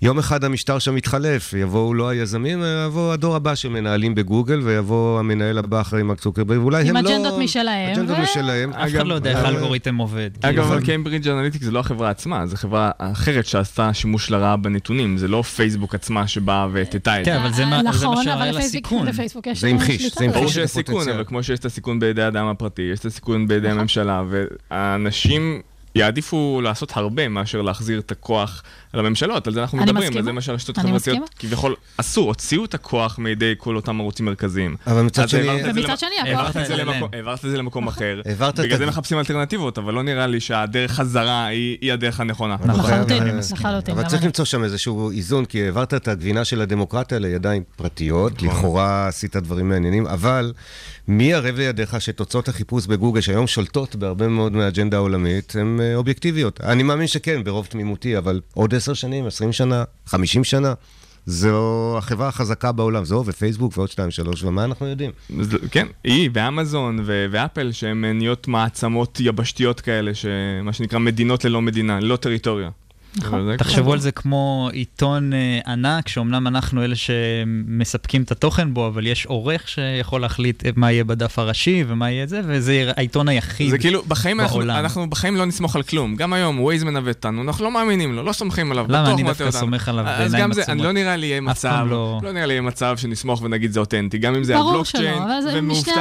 יום אחד המשטר שם יתחלף, יבואו לא היזמים, יבוא הדור הבא של מנהלים בגוגל, ויבוא המנהל הבא אחרי מרק צוקרברג, ואולי עם הם לא... אג'נדות משלהם, אג'נדות ו- משלהם. אף אחד לא יודע איך אבל- האלגוריתם עובד. אגב, כאילו, אבל קיימברידג' אנליטיק זה לא החברה עצמה, זו חברה אחרת שעשתה שימוש לרעה בנתונים, זה לא פייסבוק עצמה שבאה והטטה את כן, זה. אבל זה מה- מה נכון. לפייסבוק- לפייסבוק יש זה המחיש. זה המחיש. ברור את שיש סיכון, הפוטנציאל. אבל כמו שיש את הסיכון בידי האדם הפרטי, יש את הסיכון בידי הממשלה, והאנשים יעדיפו לעשות הרבה מאשר להחזיר את הכוח לממשלות, על זה אנחנו אני מדברים, מסכימה. על זה מה שהרשתות החברתיות. כביכול עשו, הוציאו את הכוח מידי כל אותם ערוצים מרכזיים. אבל מצד שני- העברת את זה ומצד שני, הכוח העברת את זה למקום אחר, העברת את בגלל זה מחפשים אלטרנטיבות, אבל לא נראה לי שהדרך חזרה היא הדרך הנכונה. אתה חייב- לחלוטין, אה, לחלוטין. אבל צריך. למצוא שם איזשהו איזון, כי העברת את הגבינה של הדמוקרטיה לידיים פרטיות, לכאורה עשית דברים מעניינים, אבל מי ערב לידיך שתוצאות החיפוש בגוגל, שהיום שולטות בהרבה מאוד מהאג'נדה העולמית, הן אה, אובייקטיביות? אני מאמין שכן, ברוב תמימותי, אבל עוד עשר שנים, עשרים שנה, חמישים שנה, זו החברה החזקה בעולם, זו ופייסבוק ועוד שתיים, שלוש, ומה אנחנו יודעים? כן, היא ואמזון ו- ואפל, שהן נהיות מעצמות יבשתיות כאלה, שמה שנקרא מדינות ללא מדינה, ללא טריטוריה. נכון. זה תחשבו על זה כמו עיתון אה, ענק, שאומנם אנחנו אלה שמספקים את התוכן בו, אבל יש עורך שיכול להחליט מה יהיה בדף הראשי ומה יהיה זה, וזה העיתון היחיד זה כאילו, בחיים אנחנו, בעולם. אנחנו בחיים לא נסמוך על כלום. גם היום, ווייז מנווט אותנו, אנחנו לא מאמינים לו, לא סומכים עליו, למה? אני דווקא אותנו. סומך עליו אז בעיניים גם זה, עצומות. אני לא נראה לי יהיה מצב, לא- לא נראה לי יהיה מצב שנסמוך ונגיד זה אותנטי, גם אם זה על ברור בלוקצ'יין, שלא, אבל זה משני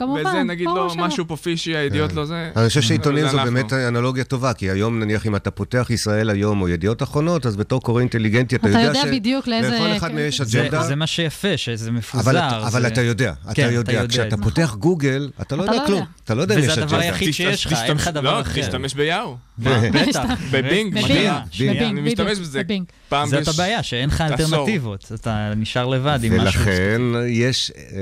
ומאובטח, וזה נגיד לא. משהו פה פישי, הידיעות לא זה. אני חושב שעיתונים זה זו אנחנו. באמת אנלוגיה טובה, כי היום נניח אם אתה פותח ישראל היום או ידיעות אחרונות, אז בתור קורא אינטליגנטי אתה אתה יודע יודע בדיוק לאיזה- לכל אחד מהם יש זה, אג'נדה. זה מה שיפה, שזה מפוזר. אבל, אתה, אבל זה... אתה יודע, אתה כן, אתה יודע. יודע כשאתה את זה. פותח גוגל, אתה לא אתה יודע לא כלום. יודע. אתה לא יודע אם וזה יש הדבר אג'נדה. היחיד שיש לך, אין לך דבר לא, אחר. תשתמש ביאו. בטח. בבינג, בבינג, שנייה, בבינג, אני משתמש בזה. פעם זאת הבעיה, שאין לך. אלטרנטיבות. אתה נשאר לבד עם משהו. ולכן יש אה,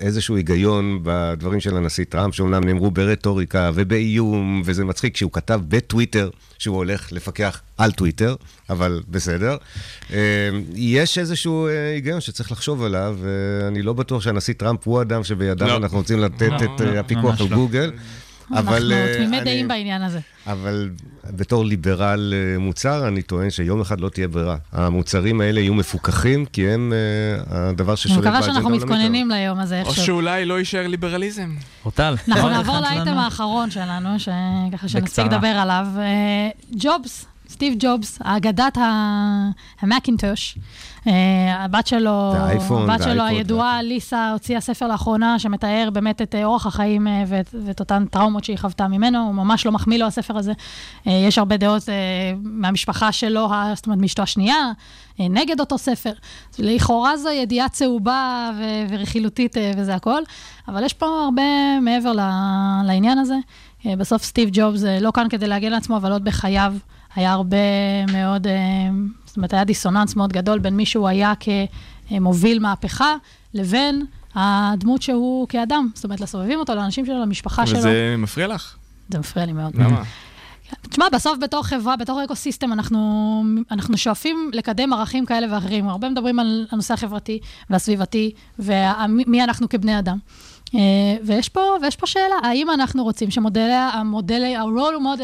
איזשהו היגיון בדברים של הנשיא טראמפ, שאומנם נאמרו ברטוריקה ובאיום, וזה מצחיק שהוא כתב בטוויטר שהוא הולך לפקח על טוויטר, אבל בסדר. אה, יש איזשהו אה, היגיון שצריך לחשוב עליו, ואני לא בטוח שהנשיא טראמפ הוא האדם שבידיו לא. אנחנו רוצים לתת לא, את לא, הפיקוח על. גוגל. אבל אנחנו אה, תמימי אני- דעים בעניין הזה. אבל בתור ליברל אה, מוצר, אני טוען שיום אחד לא תהיה ברירה. המוצרים האלה יהיו מפוקחים, כי הם אה, הדבר אני ששולט באג'נדה מקווה שאנחנו העולמית היום. מתכוננים ליום הזה או איכשהו. שאולי לא יישאר ליברליזם. אורטל. אנחנו עוד נעבור אחד לאייטם? האחרון שלנו, שככה שנספיק. לדבר עליו. ג'ובס, סטיב ג'ובס, אגדת ה- המקינטוש. אה, הבת שלו, האייפון, הבת שלו הידועה, ליסה, הוציאה ספר לאחרונה שמתאר באמת את אה, אורח החיים אה, ואת, ואת אותן טראומות שהיא חוותה ממנו, הוא ממש לא מחמיא לו, הספר הזה. יש הרבה דעות מהמשפחה שלו, זאת אומרת, מאשתו השנייה, נגד אותו ספר. לכאורה זו ידיעה צהובה ו- ורכילותית וזה הכל, אבל יש פה הרבה מעבר לעניין הזה. בסוף סטיב ג'ובס לא כאן כדי להגן על עצמו, אבל עוד בחייו היה הרבה מאוד, אה, זאת אומרת, היה דיסוננס מאוד גדול בין מי שהוא היה כמוביל מהפכה, לבין הדמות שהוא כאדם. זאת אומרת, לסובבים אותו, לאנשים שלו, למשפחה שלו. וזה מפריע לך? זה מפריע לי מאוד. למה? תשמע, בסוף בתור חברה, בתור ecosystem, אנחנו, אנחנו שואפים לקדם ערכים כאלה ואחרים. הרבה מדברים על הנושא החברתי והסביבתי, ומי אנחנו כבני אדם. אה, ויש פה, ויש פה שאלה, האם אנחנו רוצים שמודלי, המודלי, ה-role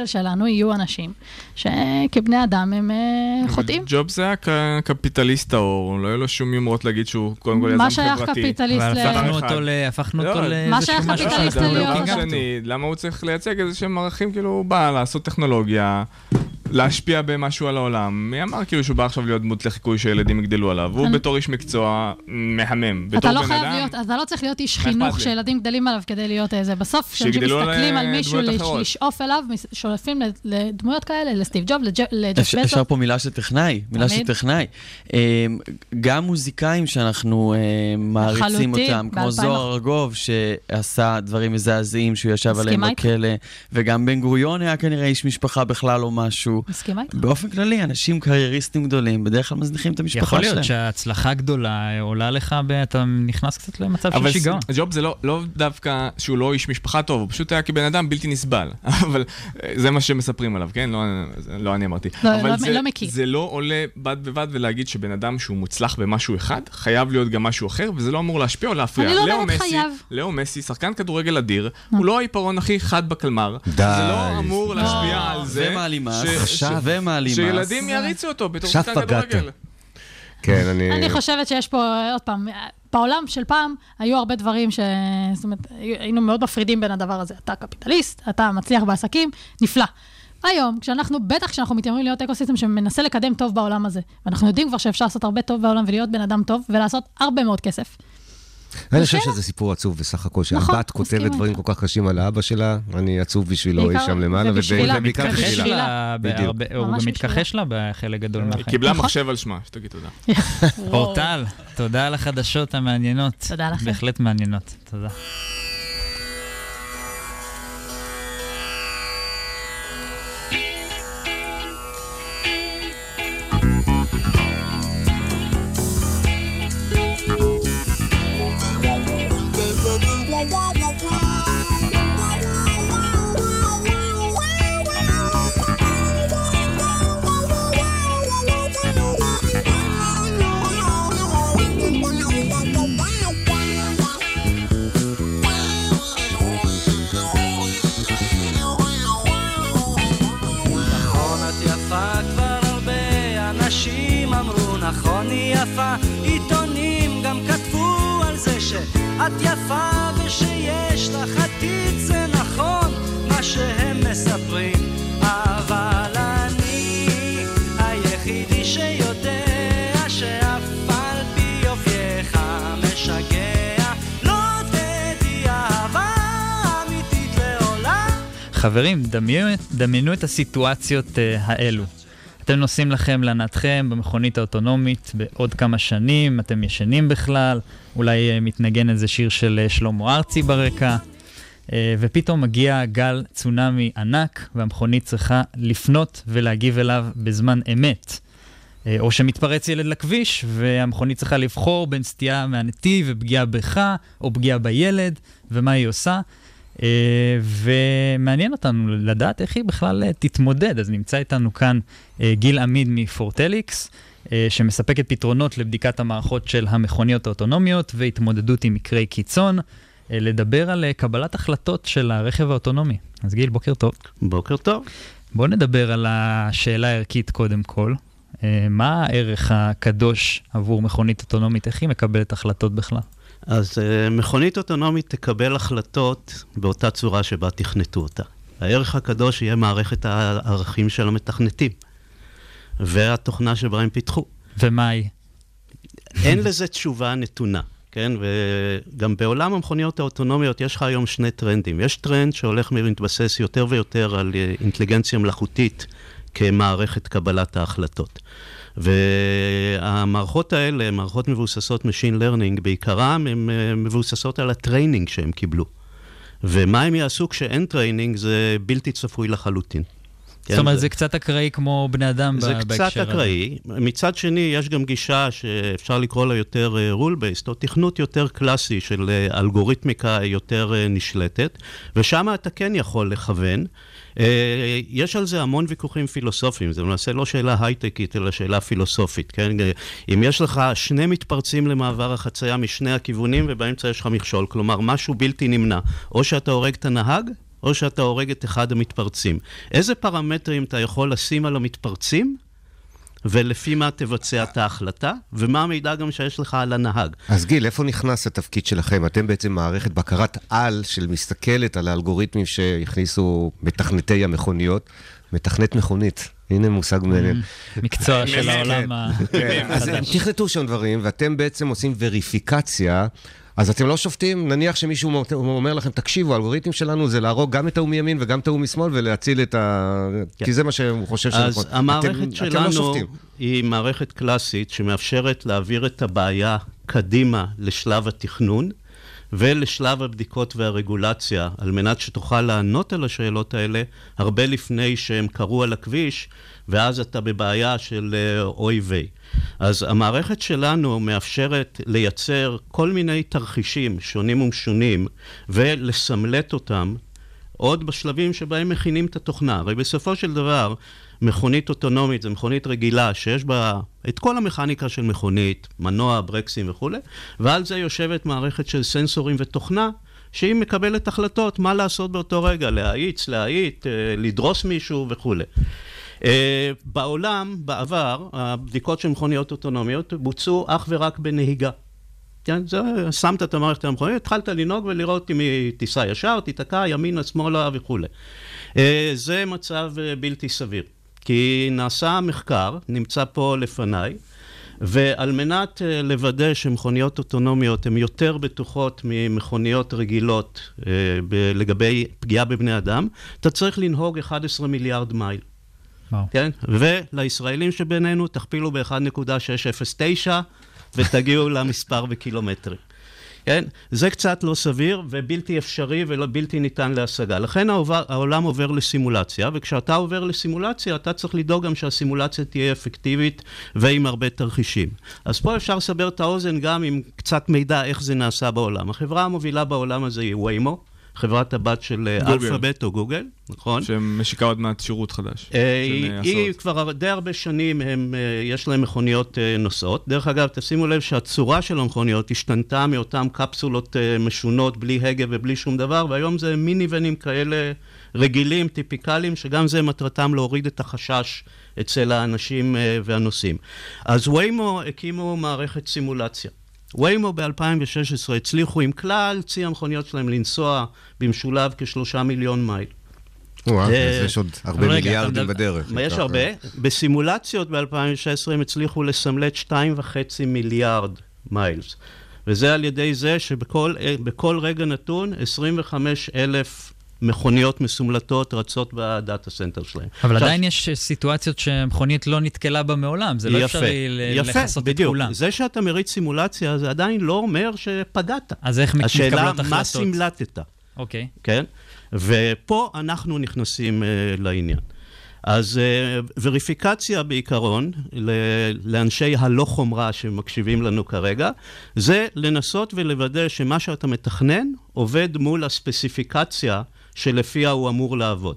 model שלנו יהיו אנשים שכבני אדם הם אה, חוטאים? ג'ובס היה ק- קפיטליסט טהור, לא היו לו שום יומרות להגיד שהוא קודם כל מה יזם שייך חברתי. קפיטליסט. הפכנו אחד. אותו ל- הפכנו לא, אותו מה לאיזשהו שייך משהו קפיטליסט אדם? שני, למה הוא צריך לייצג איזה שהם ערכים, כאילו הוא בא לעשות טכנולוגיה, להשפיע במשהו על העולם. מי אמר כאילו שהוא בא עכשיו להיות דמות לחיקוי שילדים יגדלו עליו? הוא בתור איש מקצוע מהמם. אתה לא חייב להיות, אתה לא צריך להיות איש חינוך? שילדים גדלים עליו כדי להיות איזה. בסוף, כשאנשים מסתכלים אה, על מישהו. לשאוף אליו, שואפים ל- לדמויות כאלה, לסטיב ג'וב, לג'- לג'ף אפשר. פה מילה של טכנאי, מילה של. טכנאי. אמ, גם מוזיקאים שאנחנו אמ, מעריצים אותם, כמו ב-2000. זוהר ארגוב, שעשה דברים מזעזעים שהוא ישב עליהם. בכלא, וגם בן גוריון היה כנראה איש משפחה בכלל או משהו. כאילו, מסכימה איתך. באופן כללי, אנשים קרייריסטים גדולים, בדרך כלל מזניחים את המשפחה יכול שלהם. להיות שההצלחה גדולה עולה לך, אתה נכנס קצת למצב של אבל שיגעון. ס- ג'וב זה לא, לא דווקא שהוא לא איש משפחה טוב, הוא פשוט היה כבן אדם בלתי נסבל. אבל אה, זה מה שמספרים עליו, כן? לא, זה לא אני אמרתי. לא, אבל לא- זה, לא מכיר. זה לא עולה בד בבד ולהגיד שבן אדם שהוא מוצלח במשהו אחד, חייב להיות גם משהו אחר, וזה לא אמור להשפיע או להפריע. אני לא לאו אומרת מסי- חייב. לאו מסי, שחקן כדורגל אדיר, הוא לא העיפרון הכי חד בקלמר. די. זה לא אמור להשפיע לא. על זה. ומעלימס, ש- עכשיו ומעלימס. שילדים יריצו אותו בתור שחקן. כדורגל. כן, אני... אני חושבת שיש פה, עוד פעם, בעולם של פעם היו הרבה דברים ש... זאת אומרת, היינו מאוד מפרידים בין הדבר הזה. אתה קפיטליסט, אתה מצליח בעסקים, נפלא. היום, כשאנחנו, בטח כשאנחנו מתיימרים להיות אקוסיסטם שמנסה לקדם טוב בעולם הזה, ואנחנו יודעים כבר שאפשר לעשות הרבה טוב בעולם ולהיות בן אדם טוב ולעשות הרבה מאוד כסף. אני חושב שזה סיפור עצוב בסך הכל, נכון, שהבת כותבת דברים כל כך קשים על האבא שלה, אני עצוב בשבילו בעיקר- שם למעלה, ובעיקר בשבילה. הוא גם. מתכחש לה בחלק גדול היא מהחיים. קיבלה נכון. מחשב על שמה, שתגיד תודה. אורטל, תודה על החדשות המעניינות. תודה לכם. בהחלט מעניינות. תודה. חברים, דמיינו, דמיינו את הסיטואציות uh, האלו. אתם נוסעים לכם לנתכם במכונית האוטונומית בעוד כמה שנים, אתם ישנים בכלל, אולי uh, מתנגן איזה שיר של uh, שלמה ארצי ברקע, ופתאום מגיע גל צונאמי ענק, והמכונית צריכה לפנות ולהגיב אליו בזמן אמת. אה, או שמתפרץ ילד לכביש, והמכונית צריכה לבחור בין סטייה מהנתיב ופגיעה בך, או פגיעה בילד, ומה היא עושה. אה, ומעניין אותנו לדעת איך היא בכלל אה, תתמודד. אז נמצא איתנו כאן אה, גיל עמיד מפורטליקס, שמספקת פתרונות לבדיקת המערכות של המכוניות האוטונומיות והתמודדות עם מקרי קיצון, לדבר על קבלת החלטות של הרכב האוטונומי. אז גיל, בוקר טוב. בוקר טוב. בואו נדבר על השאלה הערכית קודם כל. מה הערך הקדוש עבור מכונית אוטונומית? איך היא מקבלת החלטות בכלל? אז uh, מכונית אוטונומית תקבל החלטות באותה צורה שבה תכנתו אותה. הערך הקדוש יהיה מערכת הערכים של המתכנתים, והתוכנה שבה הם פיתחו. ומה היא? אין לזה תשובה נתונה, כן? וגם בעולם המכוניות האוטונומיות יש לך היום שני טרנדים. יש טרנד שהולך ומתבסס יותר ויותר על אה, אינטליגנציה מלאכותית כמערכת קבלת ההחלטות. והמערכות האלה, מערכות מבוססות Machine Learning, בעיקרם הן אה, מבוססות על ה training שהם קיבלו. ומה הם יעשו כשאין training זה בלתי צפוי לחלוטין. זאת אומרת, זה קצת אקראי כמו בני אדם זה בהקשר הזה. קצת אקראי. מצד שני, יש גם גישה שאפשר לקרוא לה יותר rule based, או תכנות יותר קלאסי של אה, אלגוריתמיקה יותר אה, נשלטת, ושם אתה כן יכול לכוון. אה, יש על זה המון ויכוחים פילוסופיים, זה למעשה לא שאלה הייטקית, אלא שאלה פילוסופית, כן? אם יש לך שני מתפרצים למעבר החצייה משני הכיוונים, ובאמצע יש לך מכשול, כלומר, משהו בלתי נמנע, או שאתה הורג את הנהג, או שאתה הורג את אחד המתפרצים. איזה פרמטרים אתה יכול לשים על המתפרצים, ולפי מה תבצע את ההחלטה, ומה המידע גם שיש לך על הנהג. אז גיל, איפה נכנס התפקיד שלכם? אתם בעצם מערכת בקרת על של מסתכלת על האלגוריתמים שהכניסו מתכנתי המכוניות. מתכנת מכונית, הנה מושג מעניין. מקצוע של העולם כן. אז הם החדש. תכנתו שם דברים, ואתם בעצם עושים וריפיקציה. אז אתם לא שופטים, נניח שמישהו אומר לכם, תקשיבו, האלגוריתם שלנו זה להרוג גם את ההוא מימין וגם את ההוא משמאל ולהציל את ה... כי זה מה שהוא חושב שנכון. אז המערכת אתם- אתם לא שלנו שופטים. היא מערכת קלאסית שמאפשרת להעביר את הבעיה קדימה לשלב התכנון, ולשלב הבדיקות והרגולציה, על מנת שתוכל לענות על השאלות האלה הרבה לפני שהם קרו על הכביש, ואז אתה בבעיה של אה, אוי ויי. אז המערכת שלנו מאפשרת לייצר כל מיני תרחישים שונים ומשונים ולסמלט אותם עוד בשלבים שבהם מכינים את התוכנה. הרי בסופו של דבר, מכונית אוטונומית זה מכונית רגילה שיש בה את כל המכניקה של מכונית, מנוע, ברקסים וכולי, ועל זה יושבת מערכת של סנסורים ותוכנה, שהיא מקבלת החלטות מה לעשות באותו רגע, להאיץ, להאיט, אה, לדרוס מישהו וכולי. Uh, בעולם, בעבר, הבדיקות של מכוניות אוטונומיות בוצעו אך ורק בנהיגה. כן, זה, שמת את המערכת המכונית, התחלת לנהוג ולראות אם היא תיסע ישר, תיתקע ימינה, שמאלה וכולי. Uh, זה מצב uh, בלתי סביר, כי נעשה מחקר, נמצא פה לפניי, ועל מנת לוודא שמכוניות אוטונומיות הן יותר בטוחות ממכוניות רגילות לגבי פגיעה בבני אדם, אתה צריך לנהוג 11 מיליארד מייל. כן? ולישראלים שבינינו, תכפילו ב-1.609 ותגיעו למספר בקילומטרים. כן? זה קצת לא סביר ובלתי אפשרי ובלתי ניתן להשגה. לכן העובר, העולם עובר לסימולציה, וכשאתה עובר לסימולציה, אתה צריך לדאוג גם שהסימולציה תהיה אפקטיבית ועם הרבה תרחישים. אז פה אפשר לסבר את האוזן גם עם קצת מידע איך זה נעשה בעולם. החברה המובילה בעולם הזה היא ויימו. חברת הבת של אה. אלפאבית או גוגל, נכון? שמשיקה עוד מעט שירות חדש. אה, היא, אה, היא הסעות. כבר די הרבה שנים, הם, אה, יש להם מכוניות אה, נוסעות. דרך אגב, תשימו לב שהצורה של המכוניות השתנתה מאותן קפסולות אה, משונות, בלי הגה ובלי שום דבר, והיום זה מיניבנים כאלה רגילים, טיפיקליים, שגם זה מטרתם להוריד את החשש אצל האנשים אה, והנוסעים. אז ויימו הקימו מערכת סימולציה. ויימו ב-2016 הצליחו עם כלל צי המכוניות שלהם לנסוע במשולב כשלושה מיליון מייל. וואו, אה, אז יש עוד הרבה מיליארדים בדרך. יש ככה. הרבה. בסימולציות ב-2016 הם הצליחו לסמלט 2.5 מיליארד miles. וזה על ידי זה שבכל בכל רגע נתון 25 אלף מכוניות מסומלטות רצות ב data center שלהם. אבל עכשיו, עדיין יש סיטואציות שמכונית לא נתקלה בה מעולם, זה לא יפה, אפשרי לכסות את. כולם. זה שאתה מריץ סימולציה, זה עדיין לא אומר שפגעת. אז איך מתקבלות השאלה, החלטות? מה סימלטת? אוקיי. כן? ופה אנחנו נכנסים uh, לעניין. אז uh, וריפיקציה בעיקרון, ל- לאנשי הלא חומרה שמקשיבים לנו כרגע, זה לנסות ולוודא שמה שאתה מתכנן עובד מול הספציפיקציה שלפיה הוא אמור לעבוד.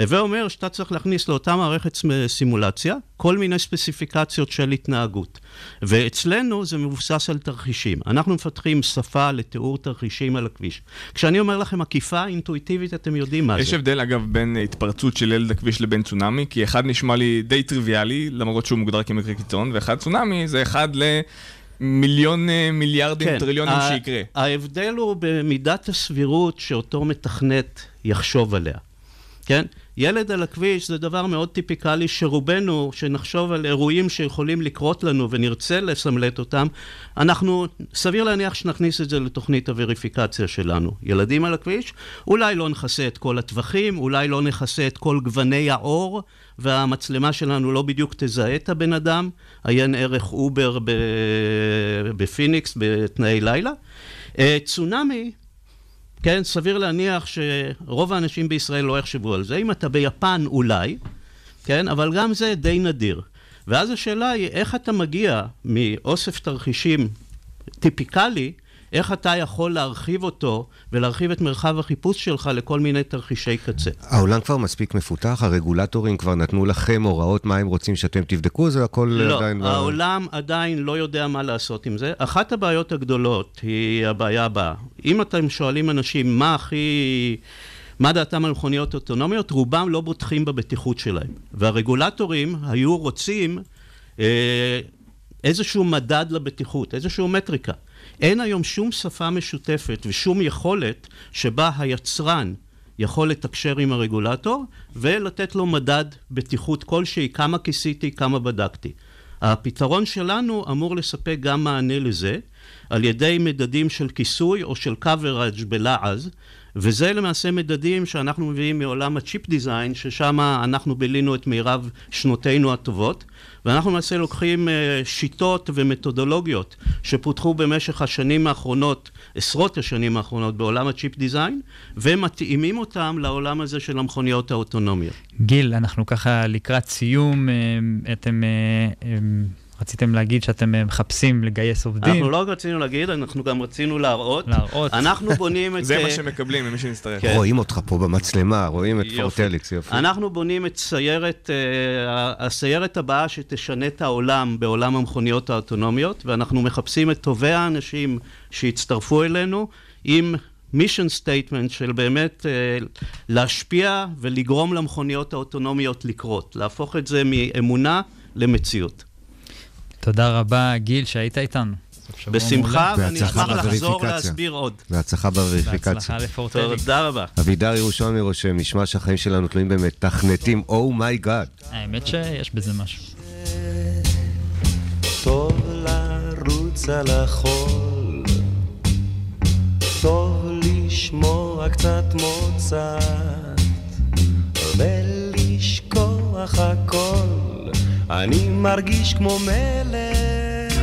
הווה אומר שאתה צריך להכניס לאותה מערכת סימולציה כל מיני ספציפיקציות של התנהגות. ואצלנו זה מבוסס על תרחישים. אנחנו מפתחים שפה לתיאור תרחישים על הכביש. כשאני אומר לכם עקיפה אינטואיטיבית, אתם יודעים מה יש זה. הבדל, אגב, בין התפרצות של ילד הכביש לבין צונאמי, כי אחד נשמע לי די טריוויאלי, למרות שהוא מוגדר כמקרה קיצון, ואחד צונאמי זה אחד למיליון אה, מיליארדים טריליונים ה- שיקרה. ההבדל הוא במידת הסבירות שאותו מתכנת יחשוב עליה. כן? ילד על הכביש זה דבר מאוד טיפיקלי שרובנו, שנחשוב על אירועים שיכולים לקרות לנו ונרצה לסמלט אותם, אנחנו, סביר להניח שנכניס את זה לתוכנית הווריפיקציה שלנו. ילדים על הכביש, אולי לא נכסה את כל הטווחים, אולי לא נכסה את כל גווני האור, והמצלמה שלנו לא בדיוק תזהה את הבן אדם, עיין ערך אובר בפיניקס בתנאי לילה. אה, צונאמי, כן, סביר להניח שרוב האנשים בישראל לא יחשבו על זה. אם אתה ביפן, אולי, כן, אבל גם זה די נדיר. ואז השאלה היא, איך אתה מגיע מאוסף תרחישים טיפיקלי, איך אתה יכול להרחיב אותו ולהרחיב את מרחב החיפוש שלך לכל מיני תרחישי קצה. העולם כבר מספיק מפותח, הרגולטורים כבר נתנו לכם הוראות מה הם רוצים שאתם תבדקו, זה הכל לא, עדיין... העולם עדיין לא יודע מה לעשות עם זה. אחת הבעיות הגדולות היא הבעיה הבאה. אם אתם שואלים אנשים מה הכי... מה דעתם על מכוניות אוטונומיות, רובם לא בוטחים בבטיחות שלהם. והרגולטורים היו רוצים אה, איזשהו מדד לבטיחות, איזשהו מטריקה. אין היום שום שפה משותפת ושום יכולת שבה היצרן יכול לתקשר עם הרגולטור ולתת לו מדד בטיחות כלשהי, כמה כיסיתי, כמה בדקתי. הפתרון שלנו אמור לספק גם מענה לזה על ידי מדדים של כיסוי או של coverage בלעז, וזה למעשה מדדים שאנחנו מביאים מעולם הצ'יפ דיזיין, ששם אנחנו בילינו את מירב שנותינו הטובות, ואנחנו למעשה לוקחים אה, שיטות ומתודולוגיות שפותחו במשך השנים האחרונות, עשרות השנים האחרונות בעולם הצ'יפ דיזיין, ומתאימים אותם לעולם הזה של המכוניות האוטונומיות. גיל, אנחנו ככה לקראת סיום, אה, אתם... רציתם להגיד שאתם אה, מחפשים לגייס עובדים. אנחנו לא רצינו להגיד, אנחנו גם רצינו להראות. להראות. אנחנו בונים את... זה מה אה, שמקבלים ממי שנצטרך. כן. רואים אותך פה במצלמה, רואים את. פורטליקס, יופי. אנחנו בונים את סיירת, אה, הסיירת הבאה שתשנה את העולם בעולם המכוניות האוטונומיות, ואנחנו מחפשים את טובי האנשים שיצטרפו אלינו עם mission statement של באמת להשפיע ולגרום למכוניות האוטונומיות לקרות, להפוך את זה מאמונה למציאות. תודה רבה, גיל, שהיית איתנו. בשמחה. ואני אשמח לחזור. להסביר עוד. בהצלחה בווריפיקציה. בהצלחה לפורטליקס. תודה רבה. אבידר ירושלמי רושם, נשמע שהחיים שלנו תלויים במתכנתים, oh my god. האמת שיש בזה משהו. טוב לרוץ על החול, טוב לשמוע קצת מוצת, ולשכוח הכל, אני מרגיש כמו מלך,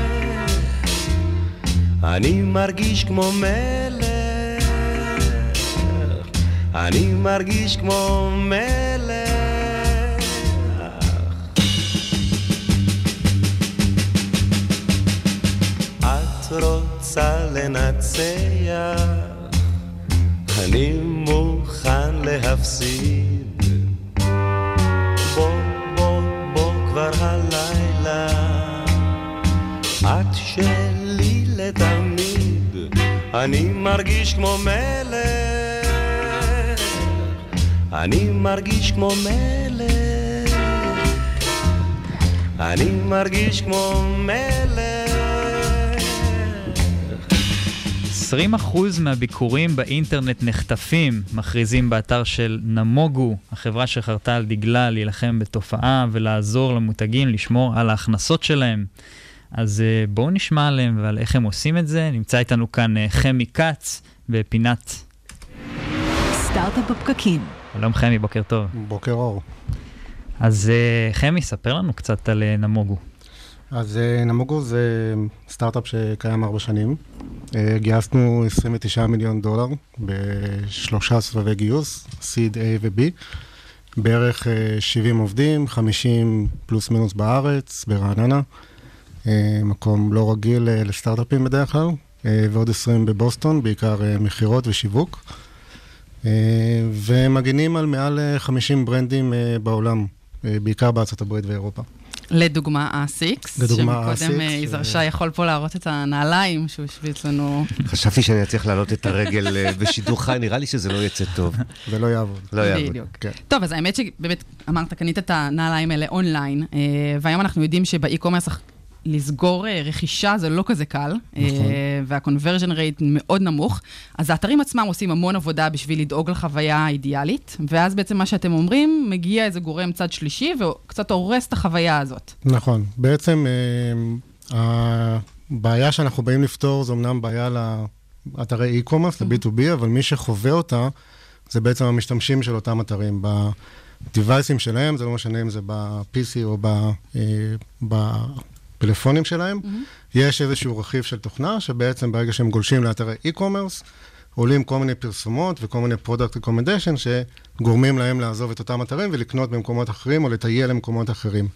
אני מרגיש כמו מלך, אני מרגיש כמו מלך. את רוצה לנצח, אני מוכן להפסיד. כבר הלילה, את שלי לתמיד, אני מרגיש כמו מלך, אני מרגיש כמו מלך, אני מרגיש כמו מלך. 20% מהביקורים באינטרנט נחטפים, מכריזים באתר של נמוגו, החברה שחרתה על דגלה להילחם בתופעה ולעזור למותגים לשמור על ההכנסות שלהם. אז אה, בואו נשמע עליהם ועל איך הם עושים את זה. נמצא איתנו כאן אה, חמי כץ בפינת... סטארט-אפ בפקקים. שלום חמי, בוקר טוב. בוקר אור. אז אה, חמי, ספר לנו קצת על נמוגו. אז אה, נמוגו זה סטארט-אפ שקיים ארבע שנים. אה, גייסנו 29 מיליון דולר בשלושה סבבי גיוס, seed A ו-B. בערך אה, 70 עובדים, 50 פלוס מינוס בארץ, ברעננה. אה, מקום לא רגיל אה, לסטארט-אפים בדרך כלל, אה, ועוד 20 בבוסטון, בעיקר אה, מכירות ושיווק. אה, ומגינים על מעל אה, 50 ברנדים אה, בעולם, אה, בעיקר בארצות הברית ואירופה. לדוגמה אסיקס. לדוגמה שקודם ASICS, יזהר אה, שי יכול פה להראות את הנעליים שהוא השוויץ לנו. חשבתי שאני אצליח להעלות את הרגל אה, בשידור חי, נראה לי שזה לא יצא טוב. זה לא יעבוד. לא יעבוד. בדיוק. כן. טוב, אז האמת שבאמת, אמרת, קנית את הנעליים האלה אונליין, אה, והיום אנחנו יודעים שבאי-קומרס לסגור אה, רכישה זה לא כזה קל, נכון. וה-conversion rate מאוד נמוך, אז האתרים עצמם עושים המון עבודה בשביל לדאוג לחוויה האידיאלית, ואז בעצם מה שאתם אומרים, מגיע איזה גורם צד שלישי וקצת הורס את החוויה הזאת. נכון. בעצם אה, הבעיה שאנחנו באים לפתור זו אמנם בעיה לאתרי e-commerce, ל-B2B, אבל מי שחווה אותה זה בעצם המשתמשים של אותם אתרים. בדיווייסים שלהם, זה לא משנה אם זה ב-PC או ב- אה, בפלאפונים שלהם, יש איזשהו רכיב של תוכנה, שבעצם ברגע שהם גולשים לאתרי e-commerce, עולים כל מיני פרסומות וכל מיני product recommendation שגורמים להם לעזוב את אותם אתרים ולקנות במקומות אחרים או לטייל למקומות אחרים.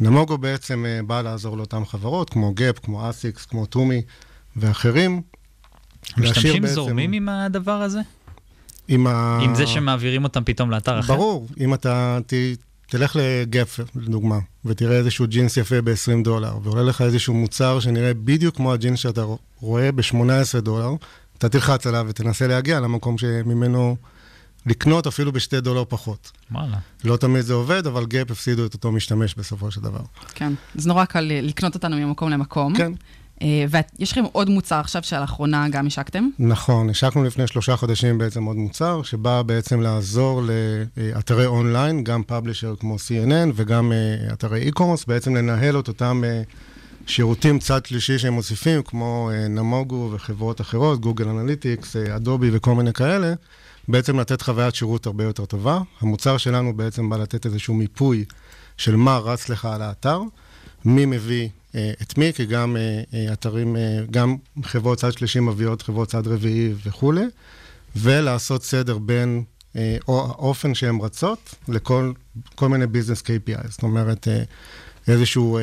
נמוגו בעצם אה, בא לעזור לאותן חברות, כמו גאפ, כמו אסיקס, כמו טומי ואחרים. להשאיר המשתמשים בעצם- זורמים עם הדבר הזה? עם ה... עם זה שמעבירים אותם פתאום לאתר אחר? ברור, אם אתה ת, תלך לגאפ, לדוגמה, ותראה איזשהו ג'ינס יפה ב-20 דולר, ועולה לך איזשהו מוצר שנראה בדיוק כמו הג'ינס שאתה רואה ב-18 דולר, אתה תלחץ עליו ותנסה להגיע למקום שממנו לקנות אפילו בשתי דולר פחות. וואלה. לא תמיד זה עובד, אבל גאפ הפסידו את אותו משתמש בסופו של דבר. כן, אז נורא קל לקנות אותנו ממקום למקום. כן. אה, ויש לכם עוד מוצר עכשיו שלאחרונה גם השקתם? נכון, השקנו לפני שלושה חודשים בעצם עוד מוצר, שבא בעצם לעזור לאתרי אונליין, גם publisher כמו CNN וגם אה, אתרי e-commerce, בעצם לנהל את אותם אה, שירותים צד שלישי שהם מוסיפים, כמו Namogoo וחברות אחרות, Google Analytics, Adobe וכל מיני כאלה, בעצם לתת חוויית שירות הרבה יותר טובה. המוצר שלנו בעצם בא לתת איזשהו מיפוי של מה רץ לך על האתר, מי מביא את מי, כי גם אה, אה, אתרים, אה, גם חברות צד שלישי מביאות חברות צד רביעי וכולי, ולעשות סדר בין אה, או האופן שהן רצות לכל כל מיני business KPI. זאת אומרת, אה, איזשהו אה,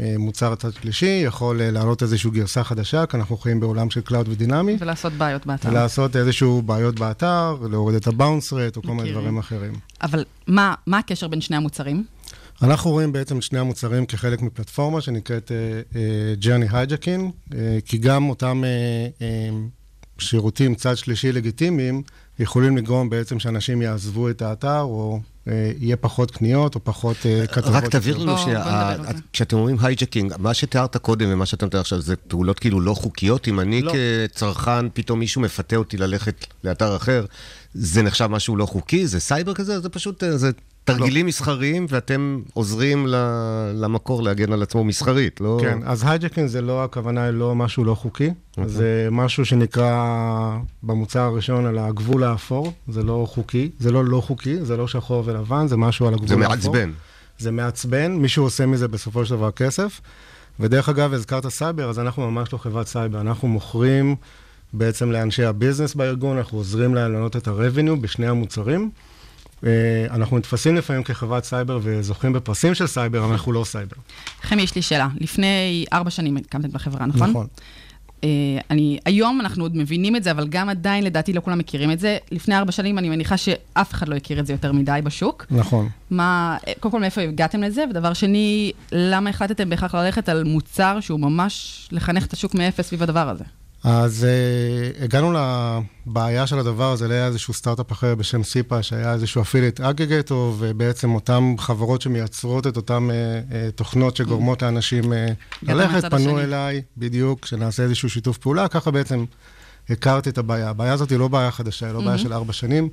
אה, מוצר צד שלישי יכול אה, להעלות איזושהי גרסה חדשה, כי אנחנו חיים בעולם של cloud ודינמי. ולעשות בעיות באתר. ולעשות איזשהו בעיות באתר, להוריד את ה bounce rate או כל מיני. דברים אחרים. אבל מה, מה הקשר בין שני המוצרים? אנחנו רואים בעצם את שני המוצרים כחלק מפלטפורמה שנקראת אה, אה, Journey Hijacking, אה, כי גם אותם אה, אה, שירותים צד שלישי לגיטימיים יכולים לגרום בעצם שאנשים יעזבו את האתר, או יהיה פחות קניות, או פחות כתבות. רק תבהיר לנו שנייה, כשאתם אומרים hijacking, מה שתיארת קודם ומה שאתה מתאר עכשיו, זה פעולות כאילו לא חוקיות? אם אני לא. כצרכן, פתאום מישהו מפתה אותי ללכת לאתר אחר, זה נחשב משהו לא חוקי? זה סייבר כזה? זה פשוט, זה תרגילים מסחריים, ואתם עוזרים ל- למקור להגן על עצמו מסחרית, לא... כן, אז hijacking זה לא, הכוונה היא לא משהו לא חוקי, אוקיי. זה משהו שנקרא במוצר הראשון על הגבול האפור, זה לא חוקי, זה לא לא חוקי, זה לא שחור ולבן, זה משהו על הגבול זה האפור. מעצבן. זה מעצבן, מישהו עושה מזה בסופו של דבר כסף. ודרך אגב, הזכרת סייבר, אז אנחנו ממש לא חברת סייבר, אנחנו מוכרים בעצם לאנשי ה business בארגון, אנחנו עוזרים להם להעלות את ה-revenue בשני המוצרים. אה, אנחנו נתפסים לפעמים כחברת סייבר וזוכים בפרסים של סייבר, אבל אנחנו לא סייבר. חמי, יש לי שאלה. לפני ארבע שנים הקמתם בחברה, נכון? נכון. אה, אני, היום אנחנו עוד מבינים את זה, אבל גם עדיין לדעתי לא כולם מכירים את זה. לפני ארבע שנים אני מניחה שאף אחד לא הכיר את זה יותר מדי בשוק. נכון. מה, אה, קודם כל, מאיפה הגעתם לזה? ודבר שני, למה החלטתם בהכרח ללכת על מוצר שהוא ממש לחנך את השוק מאפס סביב הדבר הזה? אז uh, הגענו לבעיה של הדבר הזה, היה איזשהו סטארט-אפ אחר בשם סיפה, שהיה איזשהו אפילית אגרגטור, ובעצם אותן חברות שמייצרות את אותן uh, uh, תוכנות שגורמות לאנשים uh, ללכת, פנו השני. אליי, בדיוק, שנעשה איזשהו שיתוף פעולה, ככה בעצם הכרתי את הבעיה. הבעיה הזאת היא לא בעיה חדשה, היא לא בעיה מהמם. של ארבע שנים,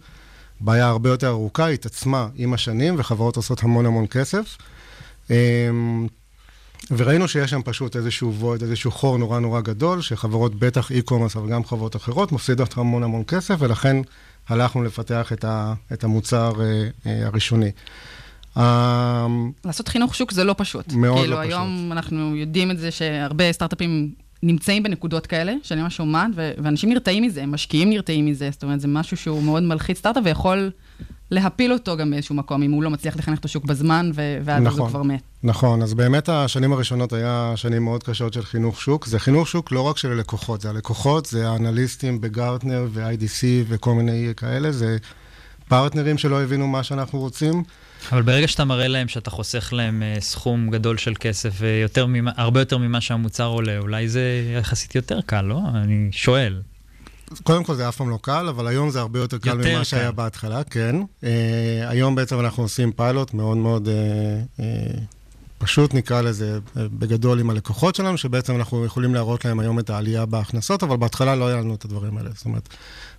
בעיה הרבה יותר ארוכה, היא התעצמה עם השנים, וחברות עושות המון המון כסף. Um, וראינו שיש שם פשוט איזשהו וויד, איזשהו חור נורא נורא גדול, שחברות, בטח אי-קומרס, אבל גם חברות אחרות, מפסידות המון המון כסף, ולכן הלכנו לפתח את, ה, את המוצר אה, אה, הראשוני. אה, לעשות חינוך שוק זה לא פשוט. מאוד כאילו, לא היום אנחנו יודעים את זה שהרבה סטארט-אפים נמצאים בנקודות כאלה, שאני ממש שומעת, ואנשים נרתעים מזה, משקיעים נרתעים מזה, זאת אומרת, זה משהו שהוא מאוד מלחיץ סטארט-אפ ויכול להפיל אותו גם באיזשהו מקום, אם הוא לא מצליח לחנך את השוק בזמן, ו- ואז הוא כבר מת. נכון, אז באמת השנים הראשונות היה שנים מאוד קשות של חינוך שוק. זה חינוך שוק לא רק של הלקוחות, זה הלקוחות, זה האנליסטים בגרטנר ו-IDC וכל מיני כאלה, זה פרטנרים שלא הבינו מה שאנחנו רוצים. אבל ברגע שאתה מראה להם שאתה חוסך להם אה, סכום גדול של כסף, ויותר ממה- הרבה יותר ממה שהמוצר עולה, אולי זה יחסית יותר קל, לא? אני שואל. קודם כל זה אף פעם לא קל, אבל היום זה הרבה יותר קל יותר ממה קל. שהיה בהתחלה, כן. Uh, היום בעצם אנחנו עושים פיילוט מאוד מאוד uh, uh, פשוט, נקרא לזה, uh, בגדול עם הלקוחות שלנו, שבעצם אנחנו יכולים להראות להם היום את העלייה בהכנסות, אבל בהתחלה לא היה לנו את הדברים האלה. זאת אומרת,